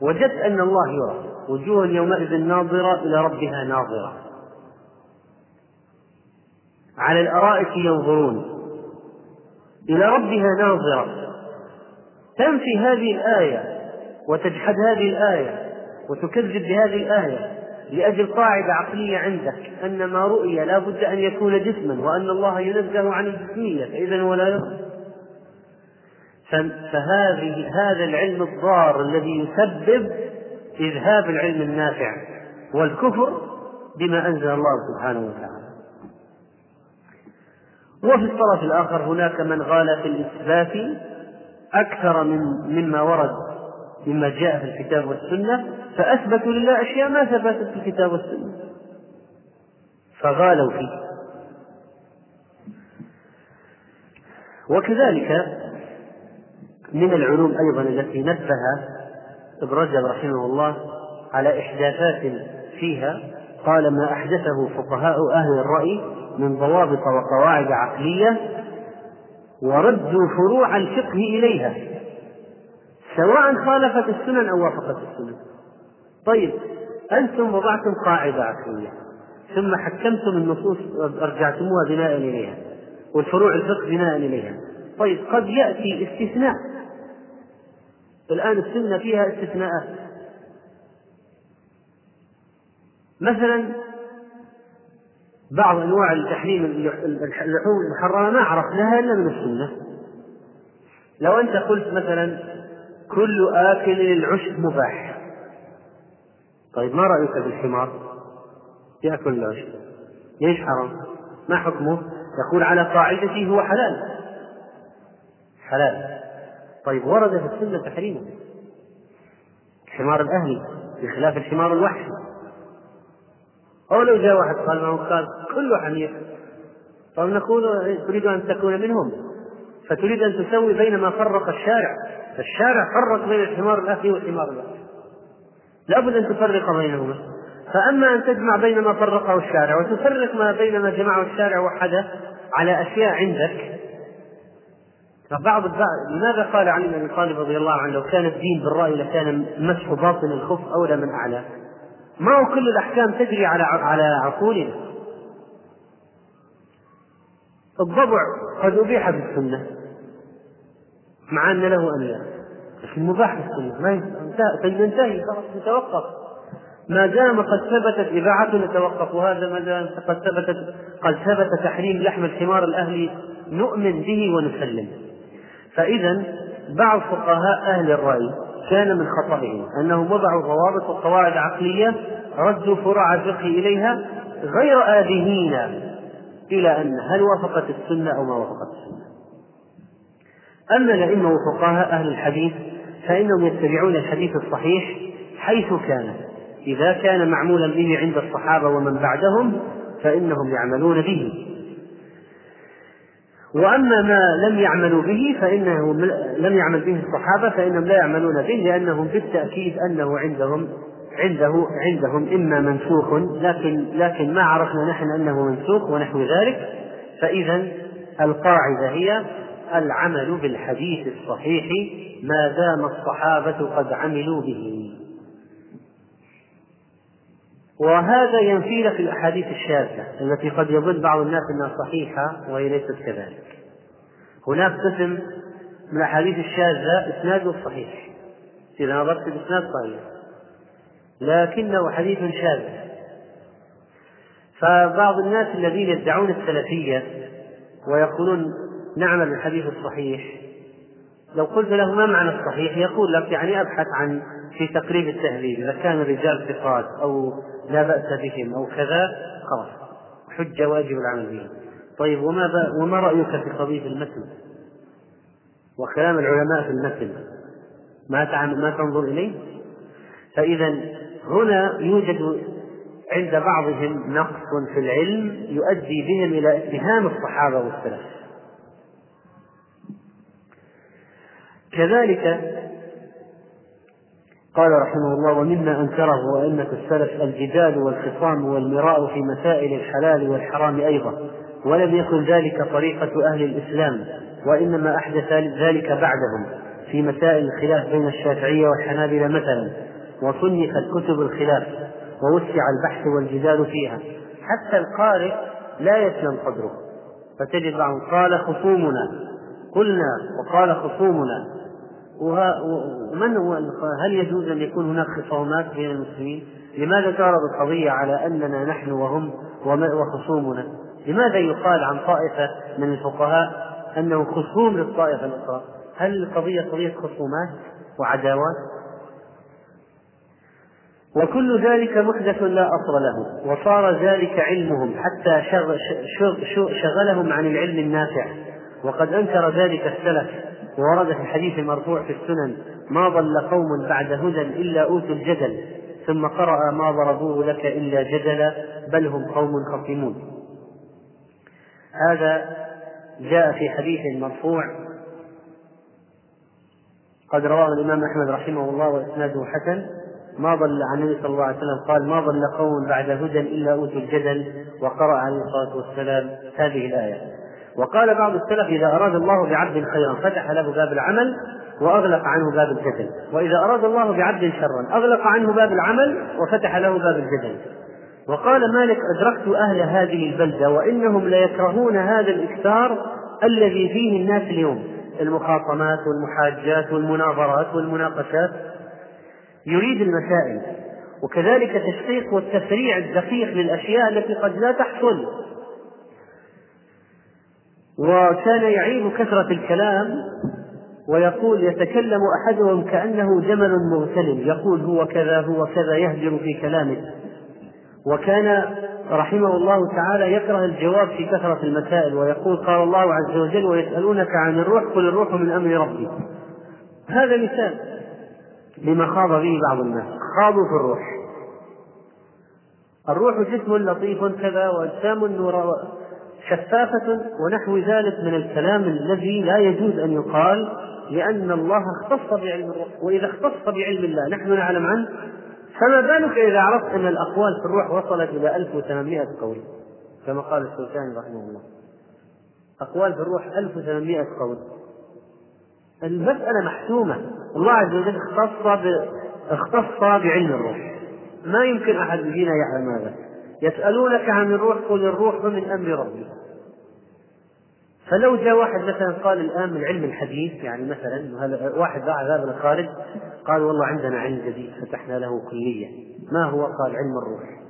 وجدت أن الله يرى. وجوه يومئذ ناظرة إلى ربها ناظرة. على الأرائك ينظرون. إلى ربها ناظرة. تنفي هذه الآية وتجحد هذه الآية. وتكذب بهذه الآية لأجل قاعدة عقلية عندك أن ما رؤي لا بد أن يكون جسما وأن الله ينزه عن الجسمية فإذا هو لا يرى فهذه هذا العلم الضار الذي يسبب إذهاب العلم النافع والكفر بما أنزل الله سبحانه وتعالى. وفي الطرف الآخر هناك من غال في الإثبات أكثر من مما ورد. مما جاء في الكتاب والسنة فأثبتوا لله أشياء ما ثبتت في الكتاب والسنة. فغالوا فيه. وكذلك من العلوم أيضا التي نبه ابن رجب رحمه الله على إحداثات فيها قال ما أحدثه فقهاء أهل الرأي من ضوابط وقواعد عقلية وردوا فروع الفقه إليها. سواء خالفت السنن أو وافقت السنن. طيب أنتم وضعتم قاعدة عقلية ثم حكمتم النصوص أرجعتموها بناء إليها والفروع الفقه بناء إليها. طيب قد يأتي استثناء. الآن السنة فيها استثناءات مثلا بعض أنواع التحريم اللحوم المحرمة ما عرفناها إلا من السنة. لو أنت قلت مثلا كل آكل العشب مباح. طيب ما رأيك بالحمار؟ يأكل العشب. ليش حرام؟ ما حكمه؟ يقول على قاعدته هو حلال. حلال. طيب ورد في السنة تحريمه الحمار الأهلي بخلاف الحمار الوحشي. أو لو جاء واحد قال ما قال كله حمير. طيب نقول تريد أن تكون منهم. فتريد أن تسوي بين ما فرق الشارع. فالشارع فرق بين الحمار الأهلي والحمار الوحشي لابد أن تفرق بينهما. فأما أن تجمع بين ما فرقه الشارع وتفرق ما بين ما جمعه الشارع وحده على أشياء عندك فبعض لماذا قال علي بن طالب رضي الله عنه لو كان الدين بالرأي لكان مسح باطن الخف أولى من أعلى؟ ما هو كل الأحكام تجري على على عقولنا. الضبع قد أبيح في السنة. مع أن له انياب لكن مباح في السنة. ما ينتهي. خلاص نتوقف ما دام قد ثبتت إباحته نتوقف وهذا ما دام قد ثبتت قد ثبت تحريم لحم الحمار الأهلي نؤمن به ونسلم. فإذا بعض فقهاء أهل الرأي كان من خطئهم أنهم وضعوا ضوابط وقواعد عقلية ردوا فروع الفقه إليها غير آذهين إلى أن هل وافقت السنة أو ما وافقت السنة. أما الأئمة وفقهاء أهل الحديث فإنهم يتبعون الحديث الصحيح حيث كان. إذا كان معمولا به عند الصحابة ومن بعدهم فإنهم يعملون به. وأما ما لم يعملوا به فإنه لم يعمل به الصحابة فإنهم لا يعملون به لأنهم بالتأكيد أنه عندهم عنده عندهم إما منسوخ لكن لكن ما عرفنا نحن أنه منسوخ ونحو ذلك. فإذا القاعدة هي العمل بالحديث الصحيح ما دام الصحابة قد عملوا به. وهذا ينفي لك الأحاديث الشاذة التي قد يظن بعض الناس أنها صحيحة وهي ليست كذلك. هناك قسم من الأحاديث الشاذة إسناده صحيح. إذا نظرت الإسناد صحيح. لكنه حديث شاذ. فبعض الناس الذين يدعون السلفية ويقولون نعمل بالحديث الصحيح. لو قلت له ما معنى الصحيح يقول لك يعني أبحث عن في تقريب التهذيب إذا كان الرجال ثقات أو لا بأس بهم أو كذا خلاص. حجة واجب العمل بهم طيب وما وما رأيك في قضية المتن؟ وكلام العلماء في المتن. ما ما تنظر إليه؟ فإذا هنا يوجد عند بعضهم نقص في العلم يؤدي بهم إلى اتهام الصحابة والسلف. كذلك قال رحمه الله ومما أنكره أئمة السلف الجدال والخصام والمراء في مسائل الحلال والحرام أيضا ولم يكن ذلك طريقة أهل الإسلام وإنما أحدث ذلك بعدهم في مسائل الخلاف بين الشافعية والحنابلة مثلا وصنفت كتب الخلاف ووسع البحث والجدال فيها حتى القارئ لا يسلم صدره فتجد بعضهم قال خصومنا قلنا وقال خصومنا ومن هو هل يجوز أن يكون هناك خصومات بين المسلمين؟ لماذا تعرض القضية على أننا نحن وهم وخصومنا؟ لماذا يقال عن طائفة من الفقهاء أنه خصوم للطائفة الأخرى؟ هل القضية قضية خصومات وعداوات؟ وكل ذلك محدث لا أصل له وصار ذلك علمهم حتى شغلهم عن العلم النافع وقد أنكر ذلك السلف وورد في الحديث المرفوع في السنن ما ضل قوم بعد هدى إلا أوتوا الجدل ثم قرأ ما ضربوه لك إلا جدلا بل هم قوم خصمون. هذا جاء في حديث مرفوع قد رواه الإمام أحمد رحمه الله وإسناده حسن ما ضل عن النبي صلى الله عليه وسلم قال ما ضل قوم بعد هدى إلا أوتوا الجدل وقرأ عليه الصلاة والسلام. هذه الآية. وقال بعض السلف إذا أراد الله بعبد خيرا فتح له باب العمل وأغلق عنه باب الجدل. وإذا أراد الله بعبد شرا أغلق عنه باب العمل وفتح له باب الجدل. وقال مالك أدركت أهل هذه البلدة وإنهم ليكرهون هذا الإكثار الذي فيه الناس اليوم. المخاصمات والمحاجات والمناظرات والمناقشات. يريد المسائل. وكذلك تشقيق والتفريع الدقيق للأشياء التي قد لا تحصل. وكان يعيب كثرة الكلام ويقول يتكلم أحدهم كأنه جمل مغتلم يقول هو كذا هو كذا يهجر في كلامه. وكان رحمه الله تعالى يكره الجواب في كثرة المسائل ويقول قال الله عز وجل ويسألونك عن الروح قل الروح من أمر ربي. هذا مثال لما خاض به بعض الناس خاضوا في الروح. الروح جسم لطيف كذا وأجسام شفافة ونحو ذلك من الكلام الذي لا يجوز أن يقال لأن الله اختص بعلم الروح وإذا اختص بعلم الله نحن نعلم عنه. فما بالك إذا عرفت أن الأقوال في الروح وصلت إلى 1800 قول؟ كما قال الشوكاني رحمه الله. أقوال في الروح 1800 قول. المسألة محسومة. الله عز وجل اختص اختص بعلم الروح. ما يمكن أحد فينا يعلم هذا. يسألونك عن الروح قل الروح من أمر ربي فلو جاء واحد مثلا قال الآن من علم الحديث يعني مثلا واحد باع ذهب الخارج قال والله عندنا علم جديد فتحنا له كلية. ما هو؟ قال علم الروح.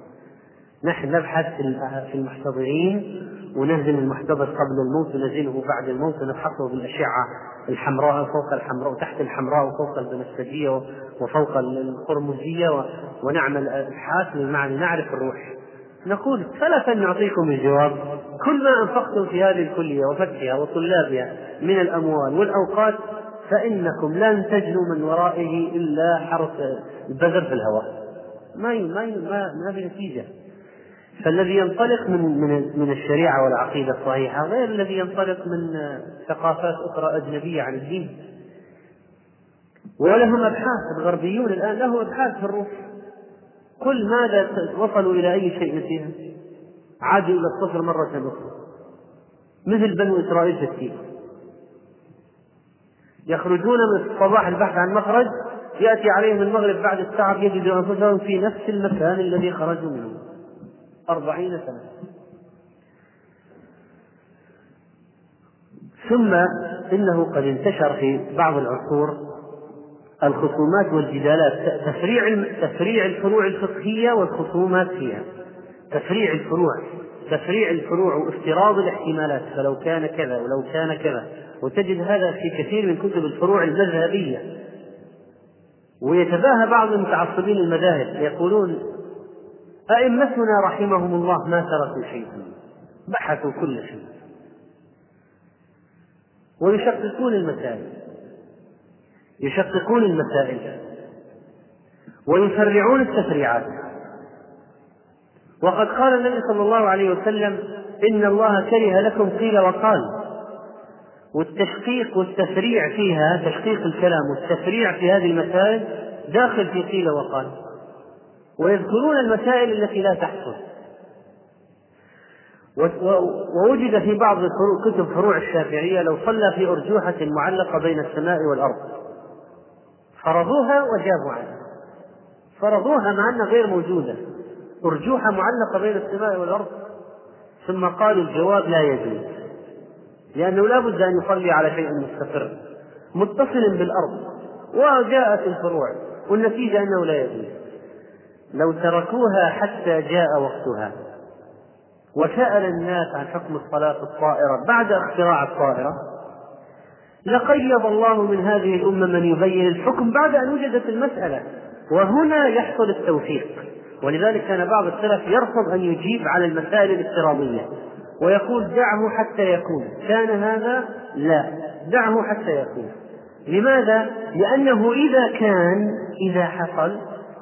نحن نبحث في المحتضرين وننزل المحتضر قبل الموت وننزله بعد الموت ونفحصه بالأشعة الحمراء فوق الحمراء وتحت الحمراء وفوق البنفسجية وفوق القرمزية ونعمل أبحاث بمعنى نعرف الروح. نقول سلفا نعطيكم الجواب. كل ما أنفقتم في هذه الكلية وفتحها وطلابها من الأموال والأوقات فإنكم لن تجنوا من ورائه إلا حرث البذر في الهواء. ما ما ما, ما في نتيجة. فالذي ينطلق من من من الشريعة والعقيدة الصحيحة غير الذي ينطلق من ثقافات أخرى أجنبية عن الدين. ولهم أبحاث الغربيون الآن لهم أبحاث في الروح قل ماذا وصلوا إلى أي شيء فيها؟ عادوا إلى الصفر مرة أخرى. مثل بنو إسرائيل في يخرجون من الصباح البحث عن مخرج يأتي عليهم المغرب بعد الساعة يجدوا أنفسهم في نفس المكان الذي خرجوا منه. أربعين سنة. ثم إنه قد انتشر في بعض العصور الخصومات والجدالات. تفريع تفريع الفروع الفقهية والخصومات فيها تفريع الفروع. تفريع الفروع وافتراض الاحتمالات. فلو كان كذا ولو كان كذا. وتجد هذا في كثير من كتب الفروع المذهبية. ويتباهى بعض المتعصبين المذاهب. يقولون أئمتنا رحمهم الله ما تركوا شيئا. بحثوا كل شيء. ويشققون المسائل. يشققون المسائل ويفرعون التفريعات وقد قال النبي صلى الله عليه وسلم إن الله كره لكم قيل وقال. والتشقيق والتفريع فيها تشقيق الكلام والتفريع في هذه المسائل داخل في قيل وقال. ويذكرون المسائل التي لا تحصل. ووجد في بعض كتب فروع الشافعية لو صلى في أرجوحة معلقة بين السماء والأرض. فرضوها وجابوا عنها فرضوها مع أنها غير موجودة. أرجوحة معلقة بين السماء والأرض. ثم قالوا الجواب لا يجوز. لأنه لا بد أن يصلي على شيء مستقر. متصل بالأرض. وجاءت الفروع. والنتيجة أنه لا يجوز. لو تركوها حتى جاء وقتها. وسأل الناس عن حكم الصلاة الطائرة بعد اختراع الطائرة. لقيض الله من هذه الأمة من يبين الحكم بعد أن وجدت المسألة. وهنا يحصل التوفيق. ولذلك كان بعض السلف يرفض أن يجيب على المسائل الافتراضية. ويقول دعه حتى يكون. كان هذا؟ لا. دعه حتى يكون. لماذا؟ لأنه إذا كان إذا حصل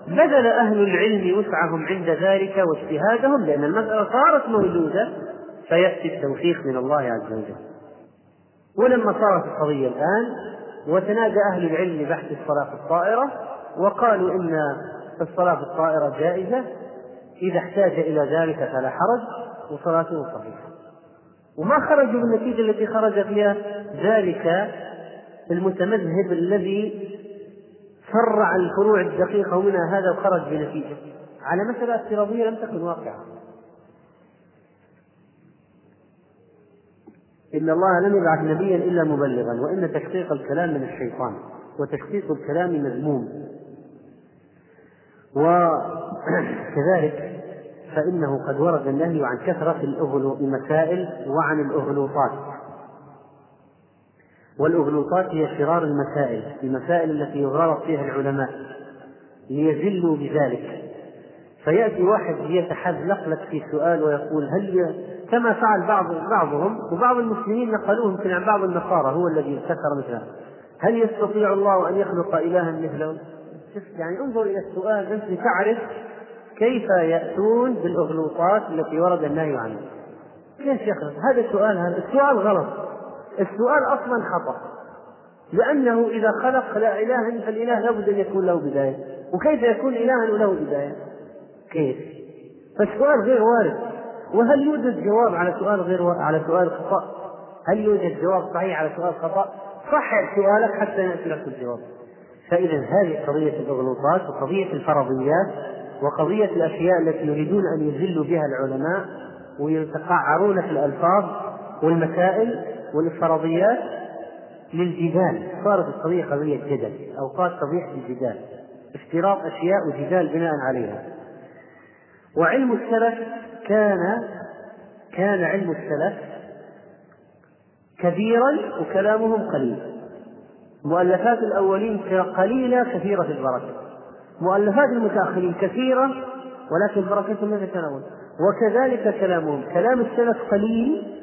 بذل أهل العلم وسعهم عند ذلك واجتهادهم لأن المسألة صارت موجودة فيأتي التوفيق من الله عز وجل. ولما صارت القضية الآن وتنادى أهل العلم بحث الصلاة الطائرة وقالوا إن الصلاة الطائرة جائزة إذا احتاج إلى ذلك فلا حرج وصلاته صحيحة. وما خرجوا بالنتيجة التي خرج فيها ذلك المتمذهب الذي فرع الفروع الدقيقة ومنها هذا وخرج بنتيجة. على مسألة افتراضية لم تكن واقعة. إن الله لم يبعث نبيا إلا مبلغا وإن تشقيق الكلام من الشيطان وتشقيق الكلام مذموم. وكذلك فإنه قد ورد النهي عن كثرة المسائل وعن الأغلوطات والأغلوطات هي شرار المسائل المسائل التي يغالط فيها العلماء ليذلوا بذلك. فيأتي واحد يتحذلق لك في سؤال ويقول هل كما فعل بعض بعضهم وبعض المسلمين نقلوه يمكن عن بعض النصارى هو الذي ابتكر مثله هل يستطيع الله أن يخلق إلها مثله؟ يعني انظر إلى السؤال أنت لتعرف كيف يأتون بالأغلوطات التي ورد النهي عنها كيف يخلق؟ هذا السؤال هذا السؤال غلط السؤال أصلا خطأ لأنه إذا خلق لا إله فالإله لابد أن يكون له بداية وكيف يكون إلها وله بداية؟ كيف؟ فالسؤال غير وارد وهل يوجد جواب على سؤال غير و... على سؤال خطأ؟ هل يوجد جواب صحيح على سؤال خطأ؟ صحح سؤالك حتى يأتي لك الجواب. فإذا هذه قضية الأغلوطات وقضية الفرضيات وقضية الأشياء التي يريدون أن يذلوا بها العلماء ويتقعرون في الألفاظ والمسائل والفرضيات للجدال صارت القضية قضية جدل أوقات قضية الجدال افتراض أشياء وجدال بناء عليها وعلم السلف كان كان علم السلف كبيرا وكلامهم قليل. مؤلفات الأولين قليلة كثيرة البركة. مؤلفات المتأخرين كثيرة ولكن بركتهم لا تتناول وكذلك كلامهم. كلام السلف قليل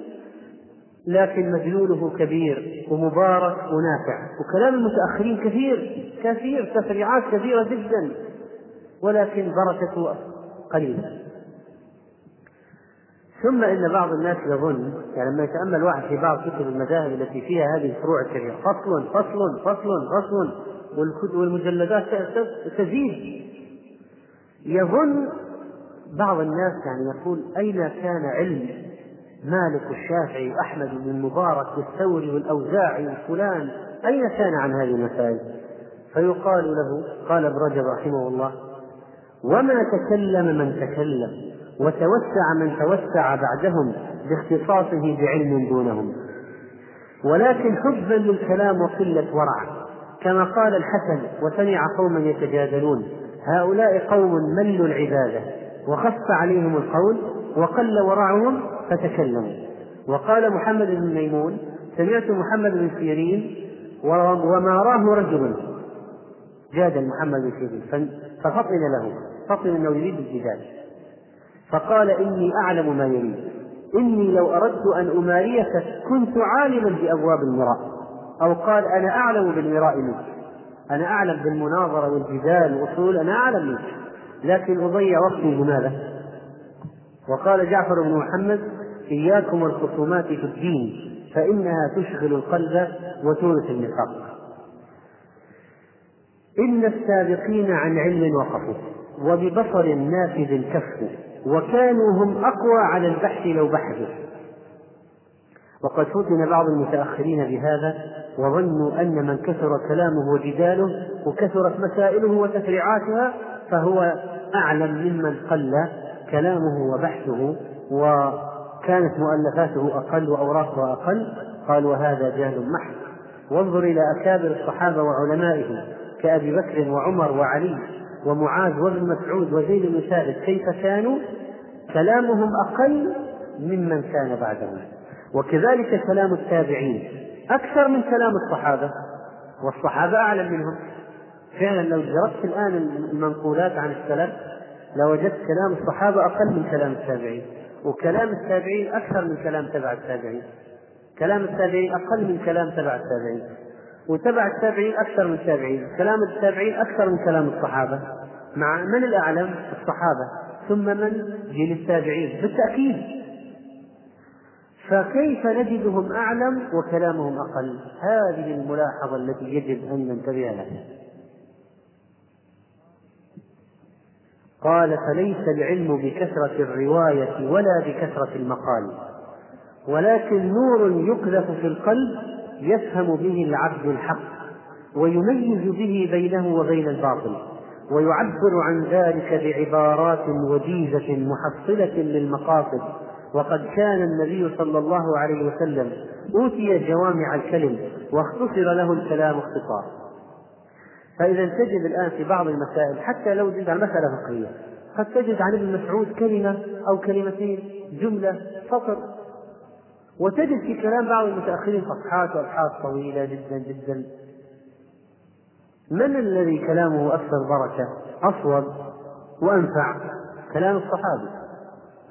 لكن مدلوله كبير ومبارك ونافع. وكلام المتأخرين كثير كثير تفريعات كثيرة جدا ولكن بركته قليلة. ثم إن بعض الناس يظن يعني لما يتأمل واحد في بعض كتب المذاهب التي فيها هذه الفروع الكثيره فصل فصل فصل فصل والمجلدات تزيد. يظن بعض الناس يعني يقول أين كان علم مالك والشافعي وأحمد بن المبارك والثوري والأوزاعي وفلان؟ أين كان عن هذه المسائل؟ فيقال له قال ابن رجب رحمه الله وما تكلم من تكلم. وتوسع من توسع بعدهم باختصاصه بعلم دونهم. ولكن حبا للكلام وقلة ورع كما قال الحسن وسمع قوما يتجادلون هؤلاء قوم ملوا العبادة وخف عليهم القول وقل ورعهم فتكلموا. وقال محمد بن ميمون سمعت محمد بن سيرين وما راه رجل جادل محمد بن سيرين ففطن له فطن انه يريد الجدال فقال إني أعلم ما يريد. إني لو أردت أن أماريك كنت عالما بأبواب المراء. أو قال أنا أعلم بالمراء منك. أنا أعلم بالمناظرة والجدال والأصول أنا أعلم منك. لكن أضيع وقتي لماذا؟ وقال جعفر بن محمد إياكم والخصومات في الدين فإنها تشغل القلب وتورث النفاق. إن السابقين عن علم وقفوا وببصر نافذ كفوا. وكانوا هم أقوى على البحث لو بحثوا. وقد فتن بعض المتأخرين بهذا وظنوا أن من كثر كلامه وجداله وكثرت مسائله وتفريعاتها فهو أعلم ممن قل كلامه وبحثه وكانت مؤلفاته أقل وأوراقه أقل. قال وهذا جهل محض. وانظر إلى أكابر الصحابة وعلمائهم كأبي بكر وعمر وعلي. ومعاذ وابن مسعود وزيد بن ثابت كيف كانوا؟ كلامهم أقل ممن كان بعدهم. وكذلك كلام التابعين. أكثر من كلام الصحابة. والصحابة أعلم منهم. فعلا لو جربت الآن المنقولات عن السلف لوجدت كلام الصحابة أقل من كلام التابعين. وكلام التابعين أكثر من كلام تبع التابعين. كلام التابعين أقل من كلام تبع التابعين. وتبع التابعين أكثر من التابعين. كلام التابعين أكثر من كلام الصحابة. مع من الأعلم؟ الصحابة. ثم من؟ جيل التابعين. بالتأكيد. فكيف نجدهم أعلم وكلامهم أقل؟ هذه الملاحظة التي يجب أن ننتبه لها. قال فليس العلم بكثرة الرواية ولا بكثرة المقال ولكن نور يقذف في القلب يفهم به العبد الحق ويميز به بينه وبين الباطل ويعبر عن ذلك بعبارات وجيزة محصلة للمقاصد. وقد كان النبي صلى الله عليه وسلم أوتي جوامع الكلم واختصر له الكلام اختصار. فإذا تجد الآن في بعض المسائل حتى لو جد مسألة فقهية قد تجد عن ابن مسعود كلمة أو كلمتين جملة سطر وتجد في كلام بعض المتأخرين صفحات وأبحاث طويلة جدا جدا. من الذي كلامه أكثر بركة؟ أصوب وأنفع. كلام الصحابي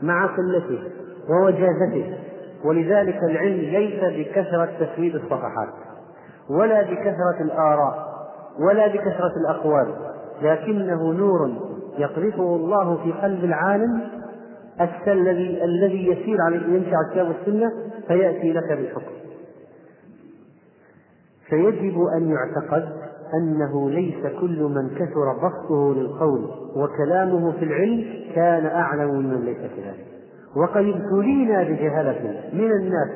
مع قلته ووجازته. ولذلك العلم ليس بكثرة تسويد الصفحات ولا بكثرة الآراء ولا بكثرة الأقوال لكنه نور يقذفه الله في قلب العالم الذي الذي يسير على يمشي على الكتاب والسنة فيأتي لك بالحكم. فيجب أن يعتقد أنه ليس كل من كثر بسطه للقول وكلامه في العلم كان أعلم ممن ليس كذلك. وقد ابتلينا بجهلة من الناس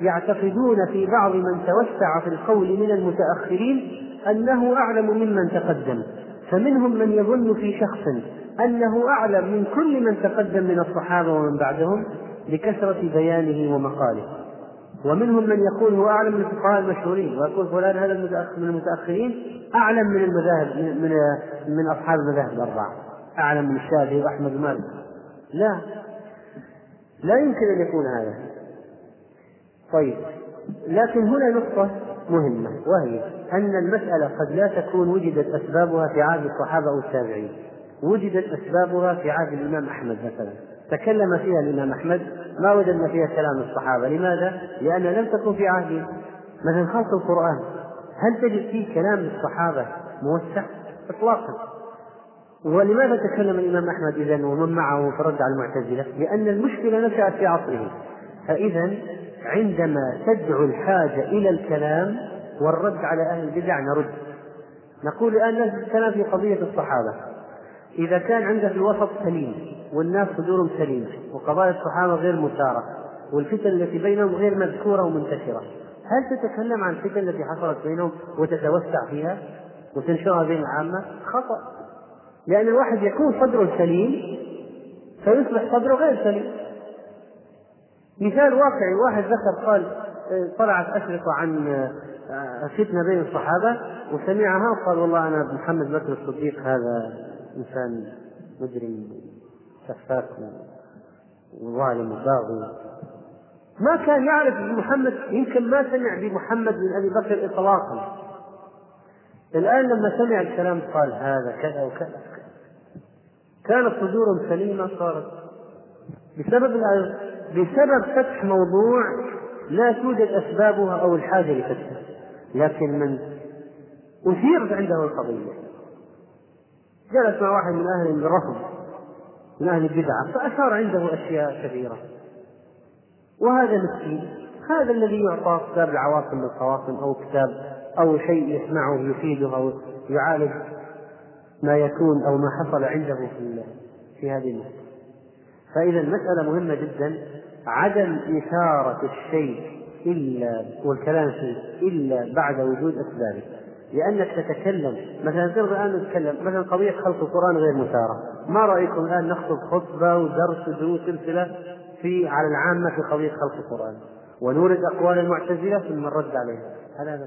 يعتقدون في بعض من توسع في القول من المتأخرين أنه أعلم ممن تقدم. فمنهم من يظن في شخص أنه أعلم من كل من تقدم من الصحابة ومن بعدهم لكثرة بيانه ومقاله. ومنهم من يقول هو أعلم من الفقهاء المشهورين ويقول فلان هذا من المتأخرين أعلم من المذاهب من من أصحاب المذاهب الأربعة. أعلم من الشافعي وأحمد ومالك. لا. لا يمكن أن يكون هذا. طيب. لكن هنا نقطة مهمة وهي أن المسألة قد لا تكون وجدت أسبابها في عهد الصحابة أو التابعين. وجدت أسبابها في عهد الإمام أحمد مثلا. تكلم فيها الإمام أحمد ما وجدنا فيها كلام الصحابة. لماذا؟ لأن لم تكن في عهده مثلا خلق القرآن. هل تجد فيه كلام الصحابة موسع؟ إطلاقا. ولماذا تكلم الإمام أحمد إذا ومن معه فرد على المعتزلة؟ لأن المشكلة نشأت في عصره. فإذا عندما تدعو الحاجة إلى الكلام والرد على أهل البدع نرد. نقول الآن الكلام في قضية الصحابة. إذا كان عندك الوسط سليم والناس صدورهم سليمة وقضايا الصحابة غير مثارة والفتن التي بينهم غير مذكورة ومنتشرة هل تتكلم عن الفتن التي حصلت بينهم وتتوسع فيها وتنشرها بين العامة؟ خطأ لأن الواحد يكون صدره سليم فيصبح صدره غير سليم مثال واقعي واحد ذكر قال طلعت أشرطة عن فتنة بين الصحابة وسمعها وقال والله أنا محمد بكر الصديق هذا إنسان مجرم سفاك وظالم وباغي ما كان يعرف محمد يمكن ما سمع بمحمد بن أبي بكر إطلاقا. الآن لما سمع الكلام قال هذا كذا وكذا. كانت صدورهم سليمة صارت. بسبب بسبب فتح موضوع لا توجد أسبابها أو الحاجة لفتحه. لكن من أثيرت عنده القضية. جلس مع واحد من أهل الرفض من أهل البدعة فأثار عنده أشياء كثيرة. وهذا مسكين هذا الذي يعطى كتاب العواصم بالقواصم أو كتاب أو شيء يسمعه يفيده أو يعالج ما يكون أو ما حصل عنده في في هذه المسألة. فإذا المسألة مهمة جدا عدم إثارة الشيء إلا والكلام فيه إلا بعد وجود أسبابه. لأنك تتكلم. مثلا ترى الآن نتكلم. مثلا قضية خلق القرآن غير مثارة ما رأيكم الآن نخطب خطبة ودرس ودروس سلسلة في على العامة في قضية خلق القرآن؟ ونورد أقوال المعتزلة ثم الرد عليها. هل هذا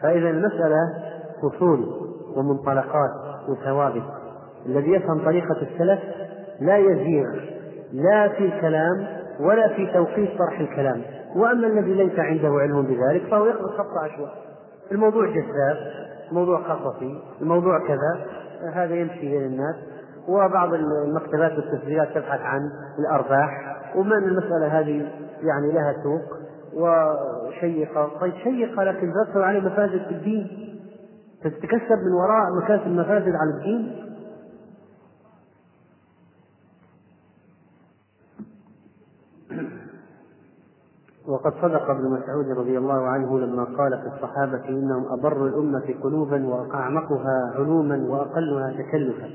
فإذا المسألة أصول ومنطلقات وثوابت. الذي يفهم طريقة السلف لا يزيغ. لا في الكلام ولا في توقيت طرح الكلام. وأما الذي ليس عنده علم بذلك فهو يقرأ خط عشواء الموضوع جذاب الموضوع خطفي الموضوع كذا هذا يمشي بين الناس. وبعض المكتبات والتسجيلات تبحث عن الأرباح. ومن المسألة هذه يعني لها سوق وشيقة. طيب شيقة لكن تدخل عليه مفاسد في الدين. تتكسب من وراء مكاسب المفاسد على الدين. وقد صدق ابن مسعود رضي الله عنه لما قال في الصحابة إنهم أبر الأمة قلوبا وأعمقها علوما وأقلها تكلفا.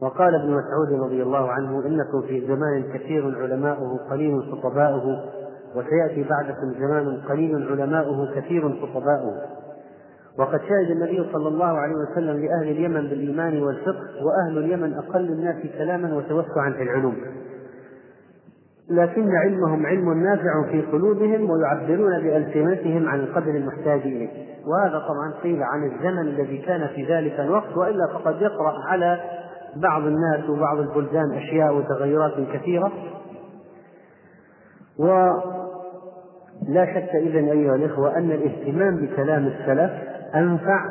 وقال ابن مسعود رضي الله عنه إنكم في زمان كثير علماؤه قليل خطباؤه وسيأتي بعدكم زمان قليل علماؤه كثير خطباؤه. وقد شهد النبي صلى الله عليه وسلم لأهل اليمن بالإيمان والفقه وأهل اليمن أقل الناس كلاما وتوسعا في العلوم. لكن علمهم علم نافع في قلوبهم ويعبرون بألسنتهم عن القدر المحتاج إليه وهذا طبعا قيل عن الزمن الذي كان في ذلك الوقت وإلا فقد يقرأ على بعض الناس وبعض البلدان أشياء وتغيرات كثيرة. ولا شك إذا أيها الإخوة أن الاهتمام بكلام السلف أنفع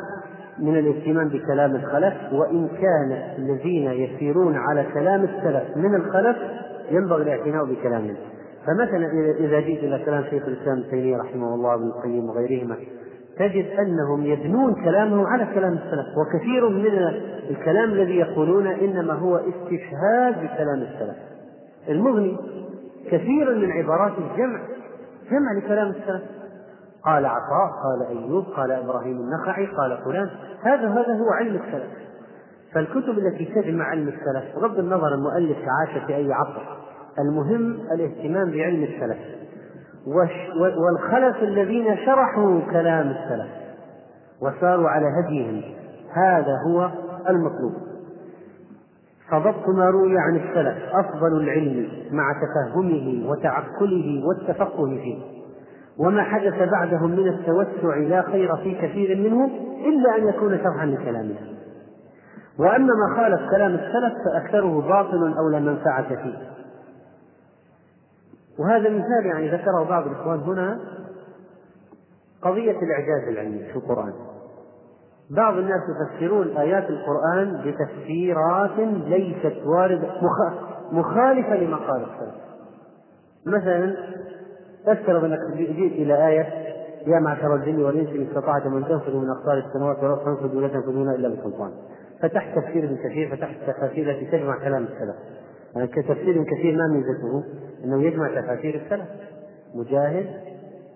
من الاهتمام بكلام الخلف وإن كان الذين يسيرون على كلام السلف من الخلف ينبغي الاعتناء بكلامهم فمثلا إذا جئت إلى كلام شيخ الإسلام ابن تيمية رحمه الله وابن القيم وغيرهما تجد أنهم يبنون كلامهم على كلام السلف وكثير من الكلام الذي يقولون إنما هو استشهاد بكلام السلف. المغني كثير من عبارات الجمع جمع لكلام السلف. قال عطاء قال أيوب قال إبراهيم النخعي قال فلان. هذا هذا هو علم السلف. فالكتب التي تجمع علم السلف بغض النظر المؤلف عاش في أي عصر المهم الاهتمام بعلم السلف. والخلف الذين شرحوا كلام السلف وساروا على هديهم هذا هو المطلوب. فضبط ما روي عن السلف أفضل العلم مع تفهمه وتعقله والتفقه فيه. وما حدث بعدهم من التوسع لا خير في كثير منه إلا أن يكون شرحا لكلامه. وأما ما خالف كلام السلف فأكثره باطل أو لا منفعة فيه. وهذا مثال يعني ذكره بعض الإخوان هنا قضية الإعجاز العلمي في القرآن. بعض الناس يفسرون آيات القرآن بتفسيرات ليست واردة مخالفة لما قال السلف. مثلا افترض أنك جئت إلى آية يا معشر الجن والإنس إن استطعتم أن تنفذوا من أقطار السماوات والأرض فانفذوا لا تنفذون إلا بسلطان. فتحت تفسير ابن كثير فتحت التفاسير التي تجمع كلام السلف. يعني كتفسير ابن كثير ما ميزته إنه يجمع تفاسير السلف. مجاهد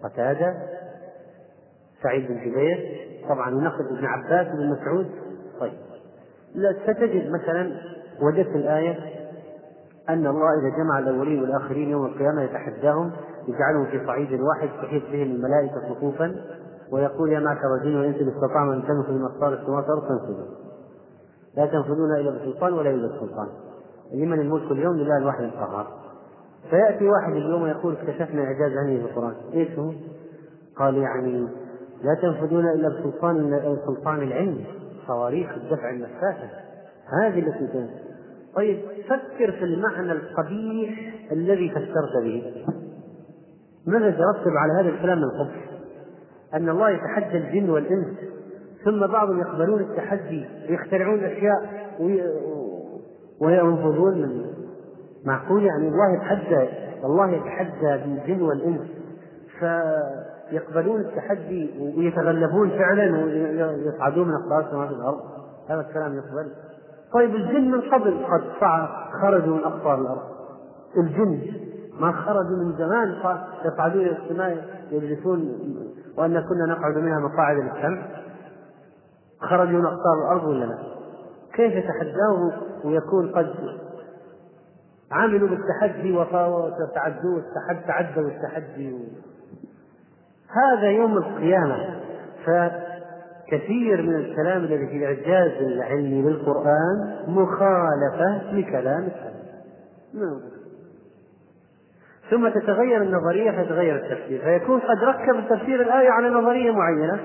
قتادة سعيد بن جبير. طبعا ينقل ابن عباس بن مسعود. طيب. لا ستجد مثلا وجدت الآية أن الله إذا جمع الأولين والآخرين يوم القيامة يتحداهم يجعلهم في صعيد واحد تحيط بهم الملائكة صفوفا ويقول يا معشر الجن والإنس إن استطعنا أن تنفذوا من أقطار السماوات فانفذوا لا تنفذون إلا بسلطان ولا يوجد سلطان. لمن الملك اليوم لله الواحد القهار. فيأتي واحد اليوم يقول اكتشفنا إعجاز عني في القرآن. إيش هو؟ قال يعني لا تنفذون إلا بسلطان سلطان العلم صواريخ الدفع النفاثة. هذه التي تنفذ. طيب فكر في المعنى القبيح الذي فسرت به. ماذا يترتب على هذا الكلام من قبل؟ أن الله يتحدى الجن والإنس ثم بعضهم يقبلون التحدي ويخترعون أشياء وينفذون من معقول يعني الله يتحدى الله يتحدى بالجن والإنس. فيقبلون التحدي ويتغلبون فعلا ويصعدون من أقطار السماوات والأرض. هذا الكلام يقبل. طيب الجن من قبل قد خرجوا من أقطار الأرض. الجن ما خرجوا من زمان يصعدون إلى السماء يجلسون وأن كنا نقعد منها مقاعد للسمع خرجوا من أقطار الأرض ولا لا؟ كيف يتحداه ويكون قد عملوا بالتحدي وتعدوا تعدوا التحدي؟ هذا يوم القيامة. فكثير من الكلام الذي في الإعجاز العلمي للقرآن مخالفة لكلام السلف نعم. ثم تتغير النظرية فيتغير التفسير. فيكون قد ركب تفسير الآية على نظرية معينة.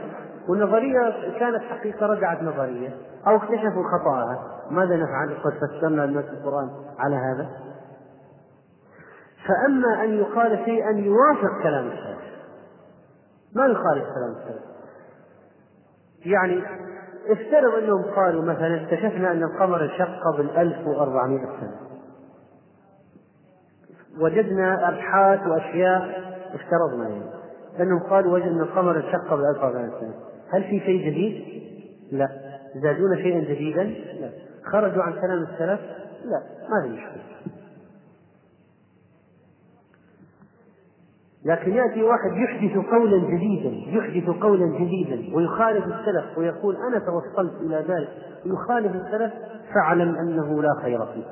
والنظرية كانت حقيقة رجعت نظرية. أو اكتشفوا خطأها ماذا نفعل؟ قد فسرنا الناس القرآن على هذا. فأما أن يقال شيئا يوافق كلام السلف. ما يخالف كلام السلف؟ يعني افترض أنهم قالوا مثلا اكتشفنا أن القمر انشق قبل 1400 سنة. وجدنا أبحاث وأشياء افترضنا يعني. أنهم قالوا وجدنا القمر انشق قبل 1400 سنة. هل في شيء جديد؟ لا. زادون شيئا جديدا؟ لا. خرجوا عن كلام السلف؟ لا. ما في مشكلة. لكن يأتي واحد يحدث قولا جديدا يحدث قولا جديدا ويخالف السلف ويقول أنا توصلت إلى ذلك. يخالف السلف فاعلم أنه لا خير فيه.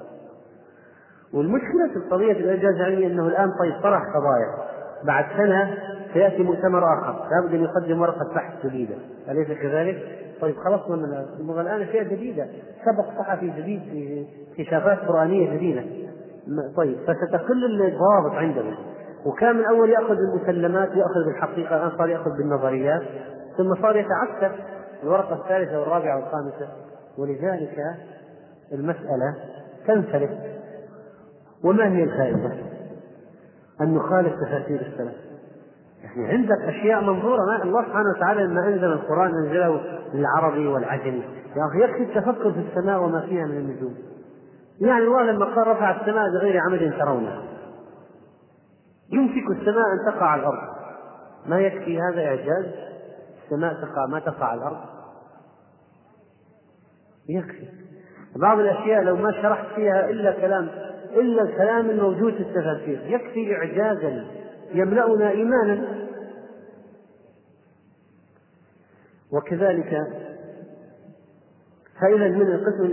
والمشكلة في قضية الإعجاز العلمي أنه الآن طيب طرح قضايا. بعد سنة سيأتي مؤتمر آخر. لابد أن يقدم ورقة بحث جديدة. أليس كذلك؟ طيب خلصنا من الآن أشياء جديدة. سبق صحفي جديد في اكتشافات قرآنية جديدة. طيب فستقل الضوابط عندنا. وكان من أول يأخذ بالمسلمات يأخذ بالحقيقة الآن صار يأخذ بالنظريات. ثم صار يتعسف الورقة الثالثة والرابعة والخامسة. ولذلك المسألة تنفلت وما هي الفائدة؟ أن نخالف تفاسير السلف. يعني عندك أشياء منظورة ما الله سبحانه وتعالى لما أنزل القرآن أنزله للعربي والعجمي. يا أخي يكفي التفكر في السماء وما فيها من النجوم. يعني الله لما قال رفع السماء بغير عمد ترونها يمسك السماء أن تقع على الأرض. ما يكفي هذا إعجاز؟ السماء تقع ما تقع على الأرض. يكفي. بعض الأشياء لو ما شرحت فيها إلا كلام إلا الكلام الموجود في التفاسير. يكفي إعجازا. يملأنا إيمانا. وكذلك فإذا من القسم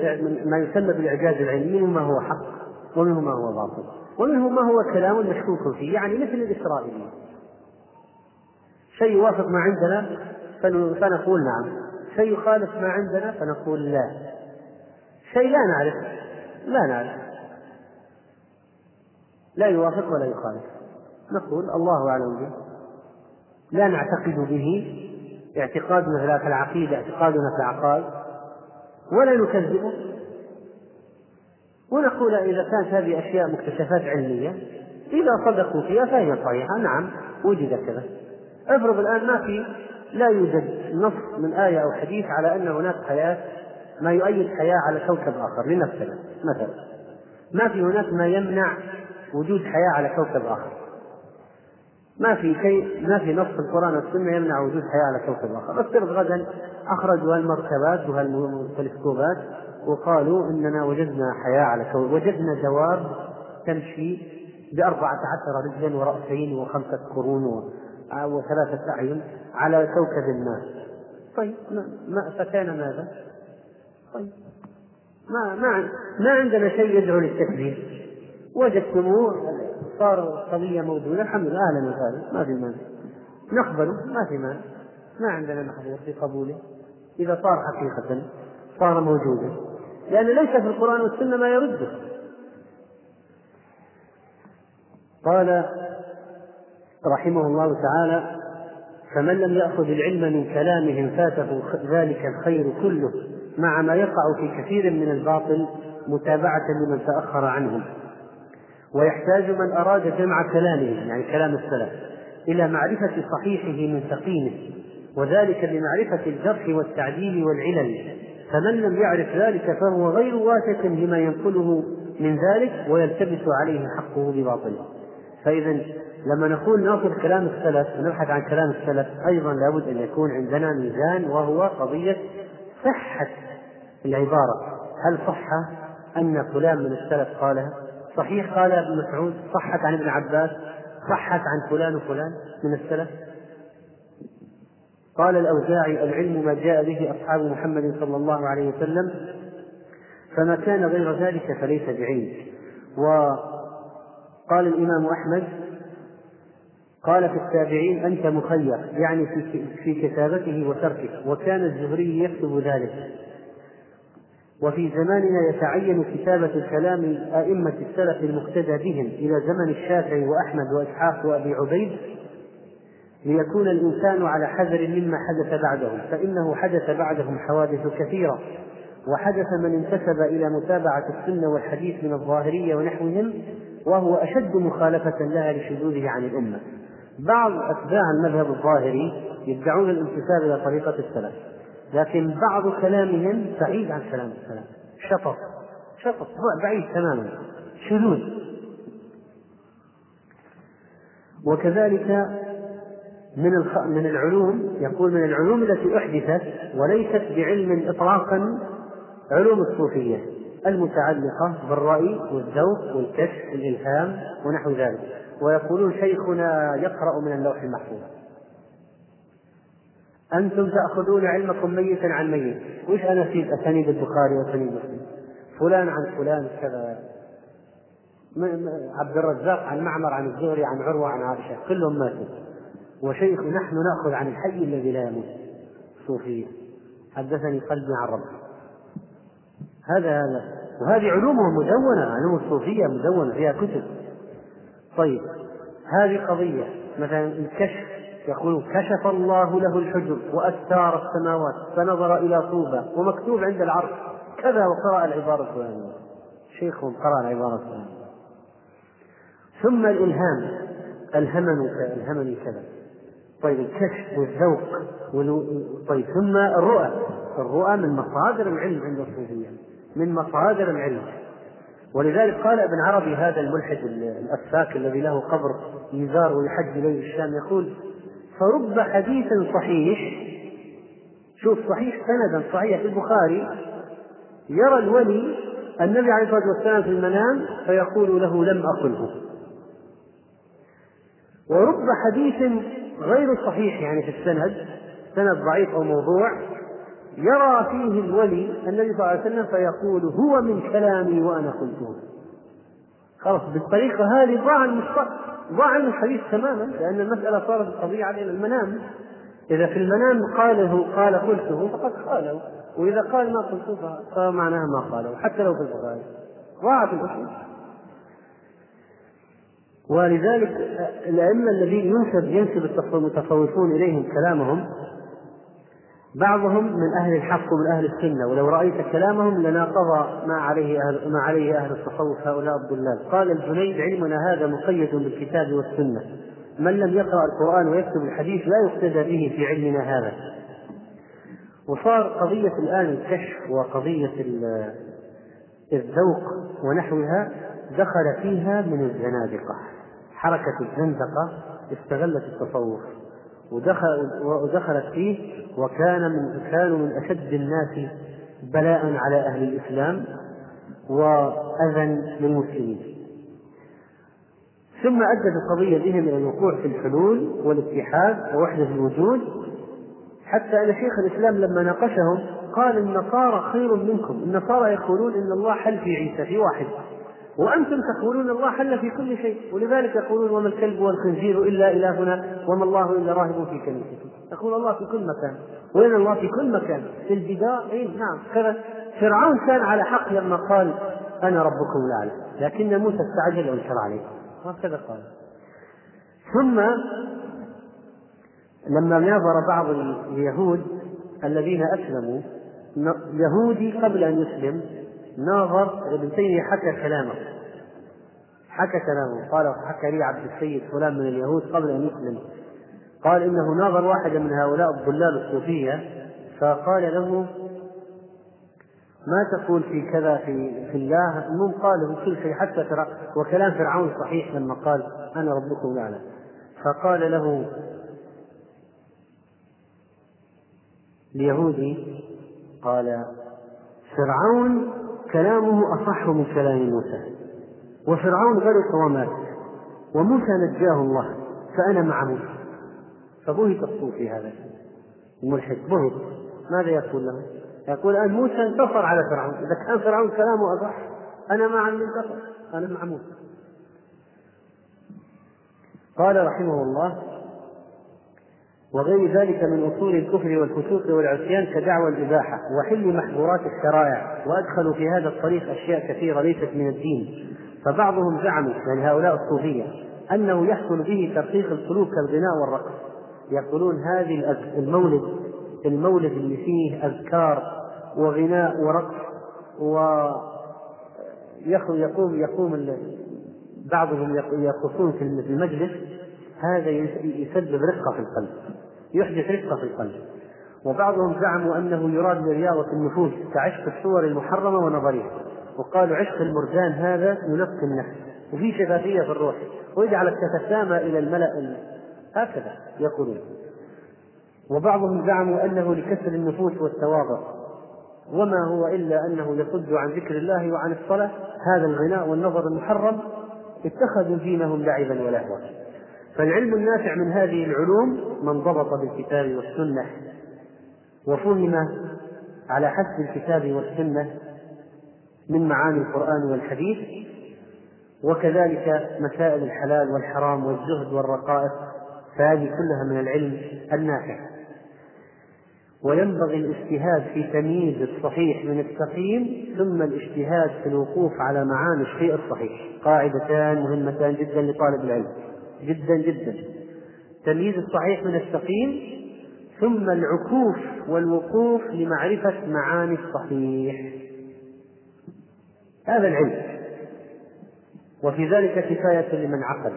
ما يسمى بالإعجاز العلمي ما هو حق ومنه ما هو باطل ومنه ما هو كلام مشكوك فيه يعني مثل الإسرائيليين. شيء يوافق ما عندنا فنقول نعم. شيء يخالف ما عندنا فنقول لا. شيء لا نعرف لا نعرف لا يوافق ولا يخالف. نقول الله أعلم به. لا نعتقد به. اعتقادنا في العقيدة اعتقادنا في العقائد. ولا نكذبه ونقول إذا كانت هذه أشياء مكتشفات علمية إذا صدقوا فيها فهي صحيحة. نعم وجد كذا. افرض الآن ما في لا يوجد نص من آية أو حديث على أن هناك حياة ما يؤيد حياة على كوكب آخر لنفسنا مثلا. ما في هناك ما يمنع وجود حياة على كوكب آخر. ما في شيء ما في نص في القرآن والسنة يمنع وجود حياة على كوكب آخر. افترض غدا أخرجوا هالمركبات وهالتلسكوبات وقالوا إننا وجدنا حياة على كوكب وجدنا دواب تمشي بأربعة عشر رجلا ورأسين وخمسة قرون وثلاثة أعين على كوكب ما. طيب ما فكان ماذا؟ طيب. ما ما ما عندنا شيء يدعو للتكذيب. وجدتموه صار قضية موجودة الحمد لله أهلا وسهلا ما في مانع. نقبله ما في مانع. ما عندنا محظور في قبوله. إذا صار حقيقة صار موجودا. لأن ليس في القرآن والسنة ما يرده. قال رحمه الله تعالى فمن لم يأخذ العلم من كلامهم فاته ذلك الخير كله مع ما يقع في كثير من الباطل متابعة لمن تأخر عنهم. ويحتاج من أراد جمع كلامهم يعني كلام السلف إلى معرفة صحيحه من سقيمه وذلك بمعرفة الجرح والتعديل والعلل. فمن لم يعرف ذلك فهو غير واثق لما ينقله من ذلك ويلتبس عليه حقه بباطله فإذا لما نقول نأخذ كلام السلف ونبحث عن كلام السلف أيضا لابد أن يكون عندنا ميزان وهو قضية صحة العبارة. هل صح أن فلان من السلف قالها؟ صحيح قال ابن مسعود صحت عن ابن عباس صحت عن فلان وفلان من السلف. قال الأوزاعي العلم ما جاء به أصحاب محمد صلى الله عليه وسلم فما كان غير ذلك فليس بعلم. وقال الإمام أحمد قال في التابعين أنت مخير يعني في في كتابته وتركه وكان الزهري يكتب ذلك. وفي زماننا يتعين كتابة الكلام أئمة السلف المقتدى بهم إلى زمن الشافعي وأحمد وإسحاق وأبي عبيد ليكون الإنسان على حذر مما حدث بعدهم فإنه حدث بعدهم حوادث كثيرة وحدث من انتسب إلى متابعة السنة والحديث من الظاهرية ونحوهم وهو أشد مخالفة لها لشذوذه عن الأمة. بعض أتباع المذهب الظاهري يدعون الانتساب إلى طريقة السلف. لكن بعض كلامهم بعيد عن كلام السلف. شطط. شطط. بعيد تماما. شذوذ. وكذلك من من العلوم يقول من العلوم التي أحدثت وليست بعلم إطلاقا علوم الصوفية المتعلقة بالرأي والذوق والكشف والإلهام ونحو ذلك. ويقولون شيخنا يقرأ من اللوح المحفوظ. أنتم تأخذون علمكم ميتا عن ميت. وش أناشيد أسانيد البخاري وأسانيد مسلم؟ فلان عن فلان كذا. عبد الرزاق عن معمر عن الزهري عن عروة عن عائشة كلهم ماتوا. وشيخ نحن نأخذ عن الحي الذي لا يموت. صوفية حدثني قلبي عن ربي هذا هذا. وهذه علومهم مدونة. علوم الصوفية مدونة فيها كتب. طيب. هذه قضية. مثلا الكشف. يقول كشف الله له الحجب وأستار السماوات فنظر إلى طوبى ومكتوب عند العرش كذا وقرأ العبارة الفلانية. شيخهم قرأ العبارة الفلانية. ثم الإلهام ألهمني ألهمني كذا. طيب الكشف والذوق طيب ثم الرؤى. الرؤى من مصادر العلم عند الصوفية من مصادر العلم. ولذلك قال ابن عربي هذا الملحد الأفاك الذي له قبر يزار ويحج إليه الشام يقول فرب حديث صحيح. شوف صحيح سندا صحيح في البخاري. يرى الولي النبي عليه الصلاة والسلام في المنام فيقول له لم أقله. ورب حديث غير صحيح يعني في السند سند ضعيف أو موضوع يرى فيه الولي النبي صلى الله عليه وسلم فيقول هو من كلامي وأنا قلته. خلاص بالطريقة هذه ضاع ضاع عن الحديث تماما لأن المسألة صارت القضية على المنام. إذا في المنام قاله قال قلته فقد قاله. وإذا قال ما قلته فمعناها ما قاله حتى لو في البخاري. ضاعت الأصول ولذلك الأئمة الذين ينسب ينسب المتصوفون إليهم كلامهم بعضهم من أهل الحق ومن أهل السنة ولو رأيت كلامهم لناقض ما عليه أهل ما عليه أهل التصوف هؤلاء الضلال. قال الجنيد علمنا هذا مقيد بالكتاب والسنة. من لم يقرأ القرآن ويكتب الحديث لا يقتدى به في علمنا هذا. وصار قضية الآن الكشف وقضية الذوق ونحوها دخل فيها من الزنادقة. حركة الزندقة استغلت التصوف. ودخل ودخلت فيه وكان من كانوا من أشد الناس بلاء على أهل الإسلام وأذى للمسلمين. ثم أدت القضية بهم إلى الوقوع في الحلول والاتحاد ووحدة الوجود حتى أن شيخ الإسلام لما ناقشهم قال النصارى خير منكم النصارى يقولون إن الله حل في عيسى في واحد. وأنتم تقولون الله حل في كل شيء ولذلك يقولون وما الكلب والخنزير إلا إلهنا وما الله إلا راهب في كنيسته. يقول الله في كل مكان وين الله في كل مكان في البداء أي نعم. فرعون كان على حق لما قال أنا ربكم الأعلى لكن موسى استعجل وانكر عليه. هكذا قال. ثم لما ناظر بعض اليهود الذين أسلموا يهودي قبل أن يسلم ناظر ابن تيمية حكى كلامه. حكى كلامه. قال حكى لي عبد السيد فلان من اليهود قبل أن يسلم. قال إنه ناظر واحدا من هؤلاء الضلال الصوفية. فقال له ما تقول في كذا في في الله؟ المهم قال له كل شيء حتى ترى وكلام فرعون صحيح لما قال أنا ربكم الأعلى. فقال له اليهودي قال فرعون كلامه أصح من كلام موسى. وفرعون غرق ومات وموسى نجاه الله فأنا مع موسى. فبهت الصوفي هذا الملحد بهت. ماذا يقول له؟ يقول أن موسى انتصر على فرعون. إذا كان فرعون كلامه أصح أنا مع من انتصر. أنا مع موسى. قال رحمه الله وغير ذلك من أصول الكفر والفسوق والعصيان كدعوى الإباحة وحل محظورات الشرائع وأدخلوا في هذا الطريق أشياء كثيرة ليست من الدين. فبعضهم زعموا يعني هؤلاء الصوفية أنه يحصل به ترقيق القلوب كالغناء والرقص. يقولون هذه المولد المولد اللي فيه أذكار وغناء ورقص و يقوم يقوم بعضهم يرقصون في المجلس هذا يسبب رقة في القلب يحدث رقة في القلب. وبعضهم زعموا أنه يراد لرياضة النفوس كعشق الصور المحرمة ونظرها وقالوا عشق المرجان هذا ينقي النفس وفي شفافية في الروح. ويجعلك تتسامى إلى الملأ هكذا يقولون. وبعضهم زعموا أنه لكسر النفوس والتواضع. وما هو إلا أنه يصد عن ذكر الله وعن الصلاة. هذا الغناء والنظر المحرم اتخذوا دينهم لعبا ولهوا. فالعلم النافع من هذه العلوم من ضبط بالكتاب والسنة وفهم على حسب الكتاب والسنة من معاني القرآن والحديث وكذلك مسائل الحلال والحرام والزهد والرقائق فهذه كلها من العلم النافع. وينبغي الاجتهاد في تمييز الصحيح من السقيم ثم الاجتهاد في الوقوف على معاني الشيء الصحيح. قاعدتان مهمتان جدا لطالب العلم. جدا جدا. تمييز الصحيح من السقيم ثم العكوف والوقوف لمعرفة معاني الصحيح. هذا العلم. وفي ذلك كفاية لمن عقل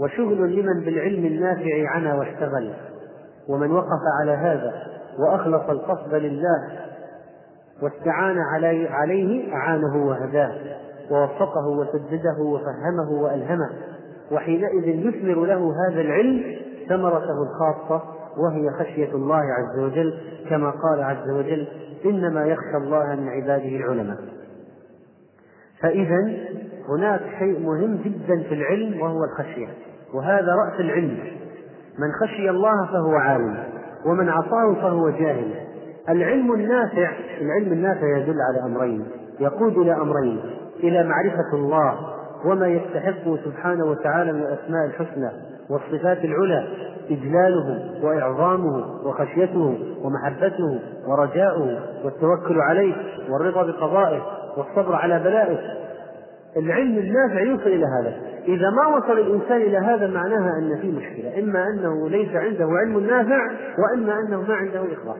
وشغل لمن بالعلم النافع عنا واشتغل. ومن وقف على هذا وأخلص القصد لله واستعان عليه أعانه وهداه ووفقه وسدده وفهمه وألهمه. وحينئذ يثمر له هذا العلم ثمرته الخاصة وهي خشية الله عز وجل كما قال عز وجل إنما يخشى الله من عباده العلماء. فإذا هناك شيء مهم جدا في العلم وهو الخشية وهذا رأس العلم. من خشي الله فهو عالم ومن عصاه فهو جاهل. العلم النافع العلم النافع يدل على أمرين يقود إلى أمرين إلى معرفة الله وما يستحقه سبحانه وتعالى من الأسماء الحسنى والصفات العلى إجلاله وإعظامه وخشيته ومحبته ورجاؤه والتوكل عليه والرضا بقضائه والصبر على بلائه. العلم النافع يوصل إلى هذا. إذا ما وصل الإنسان إلى هذا معناها أن في مشكلة إما أنه ليس عنده علم نافع وإما أنه ما عنده إخلاص.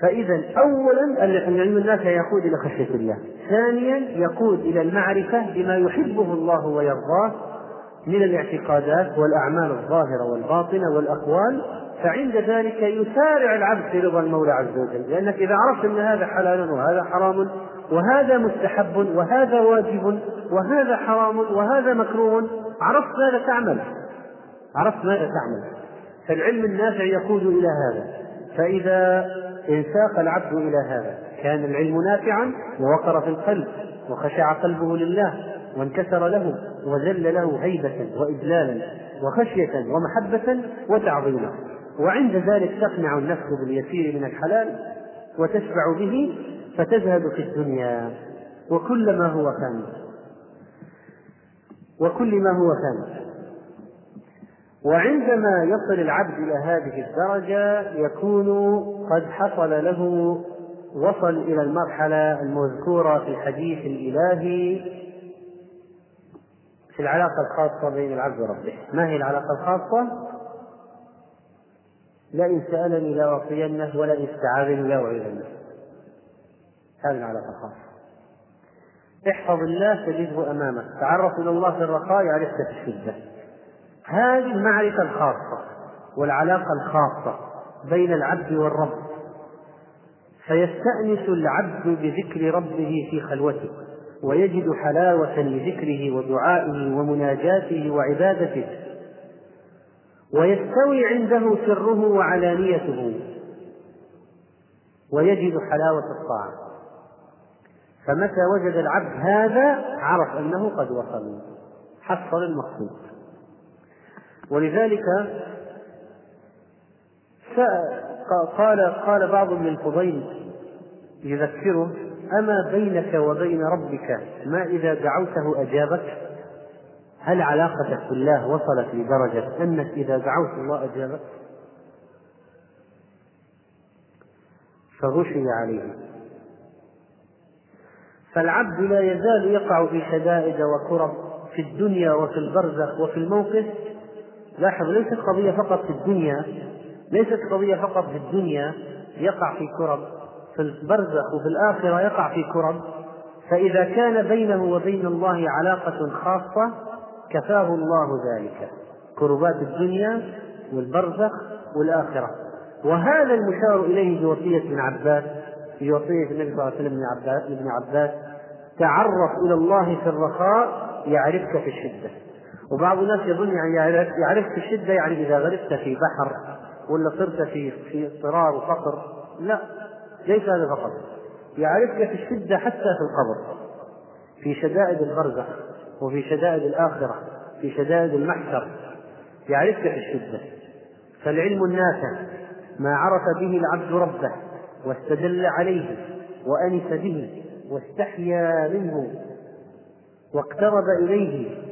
فإذا أولا العلم النافع يقود إلى خشية الله. ثانيا يقود إلى المعرفة بما يحبه الله ويرضاه من الاعتقادات والأعمال الظاهرة والباطنة والأقوال. فعند ذلك يسارع العبد في رضا المولى عز وجل. لأنك إذا عرفت أن هذا حلال وهذا حرام وهذا مستحب وهذا واجب وهذا حرام وهذا مكروه عرفت ماذا تعمل؟ عرفت ماذا تعمل؟ فالعلم النافع يقود إلى هذا. فإذا إنساق العبد إلى هذا. كان العلم نافعا ووقر في القلب وخشع قلبه لله وانكسر له وذل له هيبة وإجلالا وخشية ومحبة وتعظيما. وعند ذلك تقنع النفس باليسير من الحلال وتشبع به فتزهد في الدنيا. وكل ما هو كان وكل ما هو كان وعندما يصل العبد إلى هذه الدرجة يكون قد حصل له وصل إلى المرحلة المذكورة في الحديث الإلهي في العلاقة الخاصة بين العبد وربه. ما هي العلاقة الخاصة؟ لئن سألني لأعطينه ولئن استعاذني لأعيذنه هذه العلاقة الخاصة. احفظ الله تجده أمامك. تعرف إلى الله في الرخاء يعرفك في الشدة هذه المعرفة الخاصة والعلاقة الخاصة بين العبد والرب. فيستأنس العبد بذكر ربه في خلوته ويجد حلاوة لذكره ودعائه ومناجاته وعبادته ويستوي عنده سره وعلانيته ويجد حلاوة الطاعة. فمتى وجد العبد هذا عرف أنه قد وصل حصل المقصود. ولذلك قال قال بعض من الفضيل يذكره أما بينك وبين ربك ما إذا دعوته أجابك؟ هل علاقتك بالله وصلت لدرجة أنك إذا دعوت الله أجابك؟ فغشي عليه. فالعبد لا يزال يقع في شدائد وكرب في الدنيا وفي البرزخ وفي الموقف لاحظ ليست قضية فقط في الدنيا ليست قضية فقط في الدنيا يقع في كرب في البرزخ وفي الآخرة يقع في كرب. فإذا كان بينه وبين الله علاقة خاصة كفاه الله ذلك. كربات الدنيا والبرزخ والآخرة. وهذا المشار إليه بوصية ابن عباس في وصية النبي صلى الله عليه وسلم لابن عباس تعرف إلى الله في الرخاء يعرفك في الشدة. وبعض الناس يظن يعني يعرف في الشدة يعني إذا غرقت في بحر ولا صرت في في اضطرار وفقر. لا ليس هذا فقط. يعرفك في الشدة حتى في القبر. في شدائد البرزخ وفي شدائد الآخرة في شدائد المحشر. يعرفك في الشدة. فالعلم النافع ما عرف به العبد ربه واستدل عليه وأنس به واستحيا منه واقترب إليه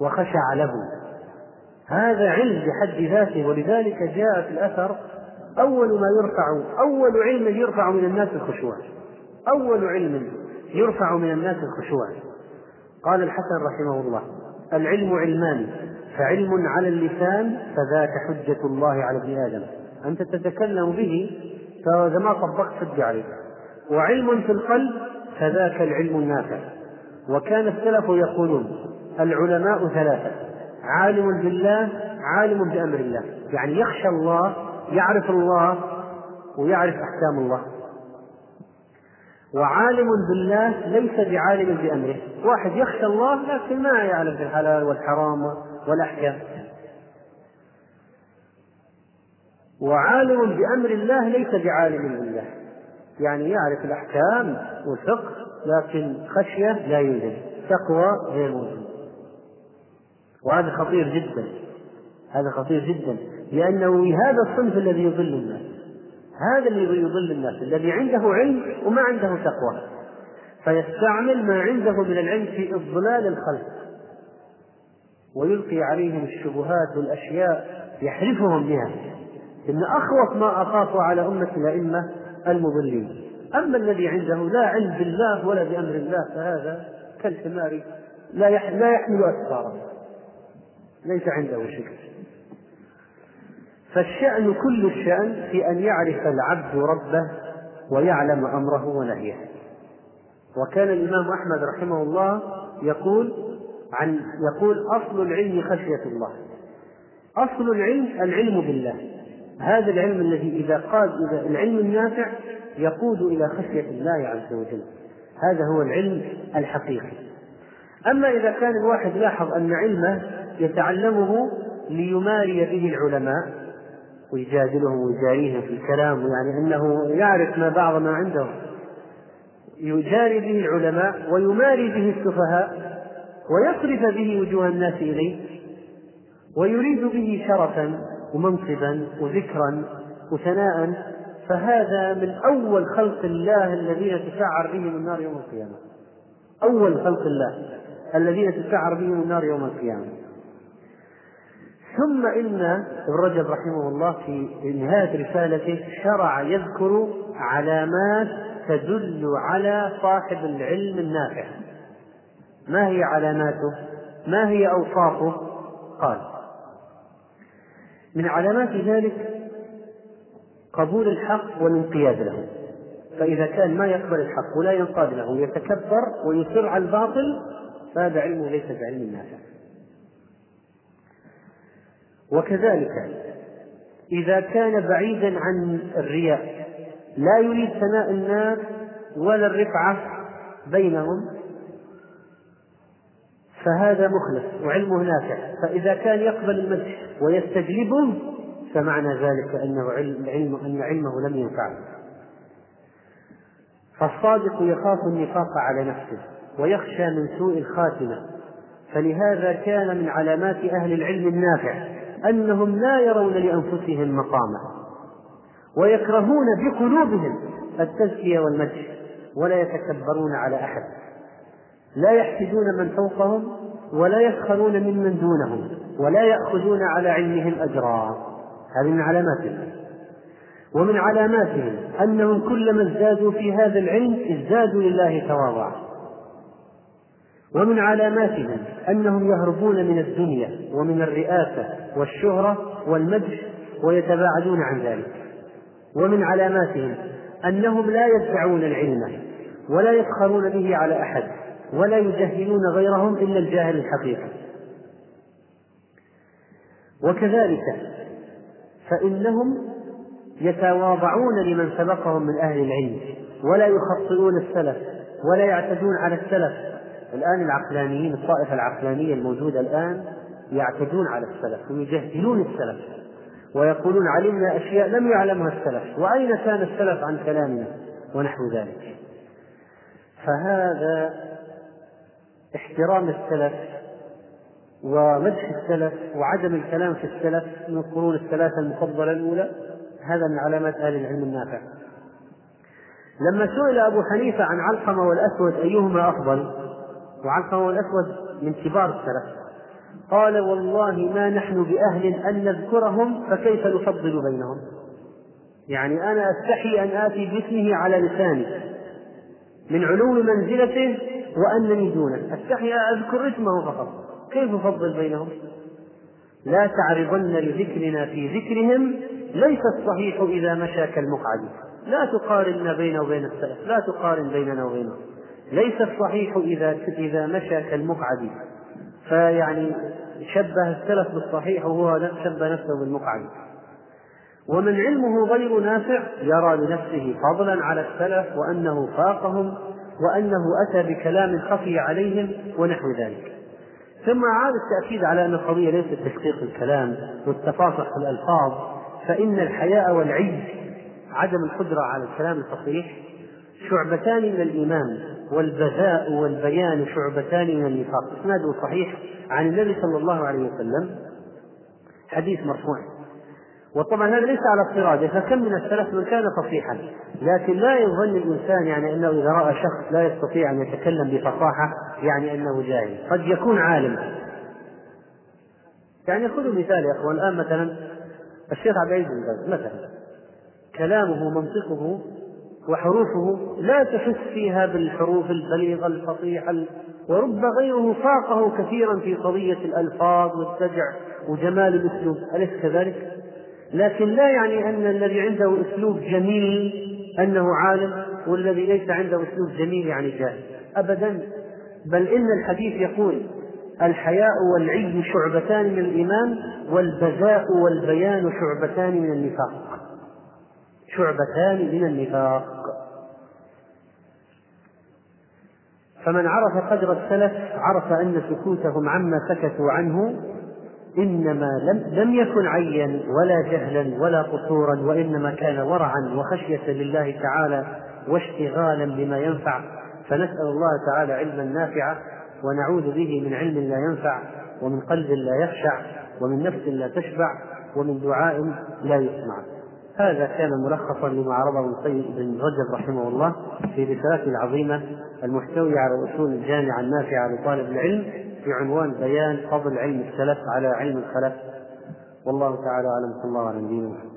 وخشع له هذا علم بحد ذاته ولذلك جاء في الأثر أول ما يرفع أول علم يرفع من الناس الخشوع. أول علم يرفع من الناس الخشوع. قال الحسن رحمه الله العلم علمان فعلم على اللسان فذاك حجة الله على ابن آدم. أنت تتكلم به فإذا ما طبقت حج عليك وعلم في القلب فذاك العلم النافع. وكان السلف يقولون العلماء ثلاثة. عالم بالله عالم بأمر الله. يعني يخشى الله يعرف الله ويعرف أحكام الله. وعالم بالله ليس بعالم بأمره. واحد يخشى الله لكن ما يعلم بالحلال والحرام والأحكام. وعالم بأمر الله ليس بعالم بالله. يعني يعرف الأحكام والفقه لكن خشية لا يوجد. تقوى غير موجود. وهذا خطير جدا. هذا خطير جدا. لأنه هذا الصنف الذي يضل الناس. هذا الذي يضل الناس. الذي عنده علم وما عنده تقوى. فيستعمل ما عنده من العلم في إضلال الخلق. ويلقي عليهم الشبهات والأشياء يحرفهم بها. إن أخوف ما أخاف على أمة الأئمة المضلين. أما الذي عنده لا علم بالله ولا بأمر الله فهذا كالحمار لا يحمل أسفارا ليس عنده شيء. فالشأن كل الشأن في أن يعرف العبد ربه ويعلم أمره ونهيه. وكان الإمام أحمد رحمه الله يقول عن يقول أصل العلم خشية الله. أصل العلم العلم بالله. هذا العلم الذي إذا قاد إذا العلم النافع يقود إلى خشية الله عز وجل. هذا هو العلم الحقيقي. أما إذا كان الواحد لاحظ أن علمه يتعلمه ليماري به العلماء ويجادلهم ويجاريهم في الكلام يعني أنه يعرف ما بعض ما عنده يجاري به العلماء ويماري به السفهاء ويصرف به وجوه الناس إليه ويريد به شرفا ومنصبا وذكرا وثناء. فهذا من أول خلق الله الذين تسعر بهم النار يوم القيامة. أول خلق الله الذين تسعر بهم النار يوم القيامة. ثم إن ابن رجب رحمه الله في نهاية رسالته شرع يذكر علامات تدل على صاحب العلم النافع. ما هي علاماته؟ ما هي أوصافه؟ قال من علامات ذلك قبول الحق والانقياد له. فإذا كان ما يقبل الحق ولا ينقاد له ويتكبر ويصر على الباطل فهذا علمه ليس بعلم نافع. وكذلك إذا كان بعيدا عن الرياء لا يريد ثناء الناس ولا الرفعة بينهم فهذا مخلص وعلمه نافع. فإذا كان يقبل المدح ويستجلبه فمعنى ذلك أنه علم أن علمه لم ينفعه. فالصادق يخاف النفاق على نفسه ويخشى من سوء الخاتمة. فلهذا كان من علامات أهل العلم النافع أنهم لا يرون لأنفسهم مقاما ويكرهون بقلوبهم التزكية والمدح ولا يتكبرون على أحد لا يحسدون من فوقهم ولا يسخرون ممن دونهم ولا يأخذون على علمهم أجرا هذه من علاماتهم ومن علاماتهم أنهم كلما ازدادوا في هذا العلم ازدادوا لله تواضعا ومن علاماتهم أنهم يهربون من الدنيا ومن الرئاسة والشهرة والمدح ويتباعدون عن ذلك. ومن علاماتهم أنهم لا يدعون العلم ولا يفخرون به على أحد ولا يجهلون غيرهم إلا الجاهل الحقيقي. وكذلك فإنهم يتواضعون لمن سبقهم من أهل العلم ولا يخطئون السلف ولا يعتدون على السلف. الآن العقلانيين الطائفة العقلانية الموجودة الآن يعتدون على السلف ويجهلون السلف ويقولون علمنا أشياء لم يعلمها السلف وأين كان السلف عن كلامنا ونحو ذلك؟ فهذا احترام السلف ومدح السلف وعدم الكلام في السلف من القرون الثلاثة المفضلة الأولى هذا من علامات أهل العلم النافع. لما سئل أبو حنيفة عن علقمة والأسود أيهما أفضل؟ وعلقمة والأسود من كبار السلف. قال والله ما نحن بأهل أن نذكرهم فكيف نفضل بينهم؟ يعني أنا أستحي أن آتي باسمه على لساني من علو منزلته وأنني دونه. أستحي أذكر اسمه فقط. كيف أفضل بينهم؟ لا تعرضن لذكرنا في ذكرهم ليس الصحيح إذا مشى كالمقعد. لا تقارن بينه وبين السلف لا تقارن بيننا وبينه ليس الصحيح إذا إذا مشى كالمقعد. فيعني شبه السلف بالصحيح وهو شبه نفسه بالمقعد. ومن علمه غير نافع يرى لنفسه فضلا على السلف وأنه فاقهم وأنه أتى بكلام خفي عليهم ونحو ذلك. ثم عاد التأكيد على أن القضية ليست تشقيق الكلام والتفاصح في الألفاظ فإن الحياء والعي عدم القدرة على الكلام الفصيح شعبتان من الإيمان والبذاء والبيان شعبتان من النفاق. إسناده صحيح عن النبي صلى الله عليه وسلم. حديث مرفوع. وطبعا هذا ليس على افتراضه فكم من السلف من كان فصيحا لكن لا يظن الإنسان يعني أنه إذا رأى شخص لا يستطيع أن يتكلم بفصاحة يعني أنه جاهل. قد يكون عالما. يعني خذوا مثال يا إخوان الآن مثلا الشيخ عبد العزيز مثلا. كلامه منطقه وحروفه لا تحس فيها بالحروف البليغة الفصيحة ورب غيره فاقه كثيرا في قضية الألفاظ والسجع وجمال الأسلوب. أليس كذلك؟ لكن لا يعني أن الذي عنده أسلوب جميل أنه عالم والذي ليس عنده أسلوب جميل يعني جاهل. أبدا. بل إن الحديث يقول الحياء والعي شعبتان من الإيمان والبذاء والبيان شعبتان من النفاق. شعبتان من النفاق. فمن عرف قدر السلف عرف أن سكوتهم عما سكتوا عنه إنما لم, لم يكن عيا ولا جهلا ولا قصورا وإنما كان ورعا وخشية لله تعالى واشتغالا بما ينفع. فنسأل الله تعالى علما نافعا ونعوذ به من علم لا ينفع ومن قلب لا يخشع ومن نفس لا تشبع ومن دعاء لا يسمع. هذا كان ملخصا لما عرضه ابن بن رجب رحمه الله في رسالته العظيمة المحتوية على الأصول الجامعة النافعة لطالب العلم بعنوان بيان فضل علم السلف على علم الخلف. والله تعالى أعلم. صلى الله نبينا محمد.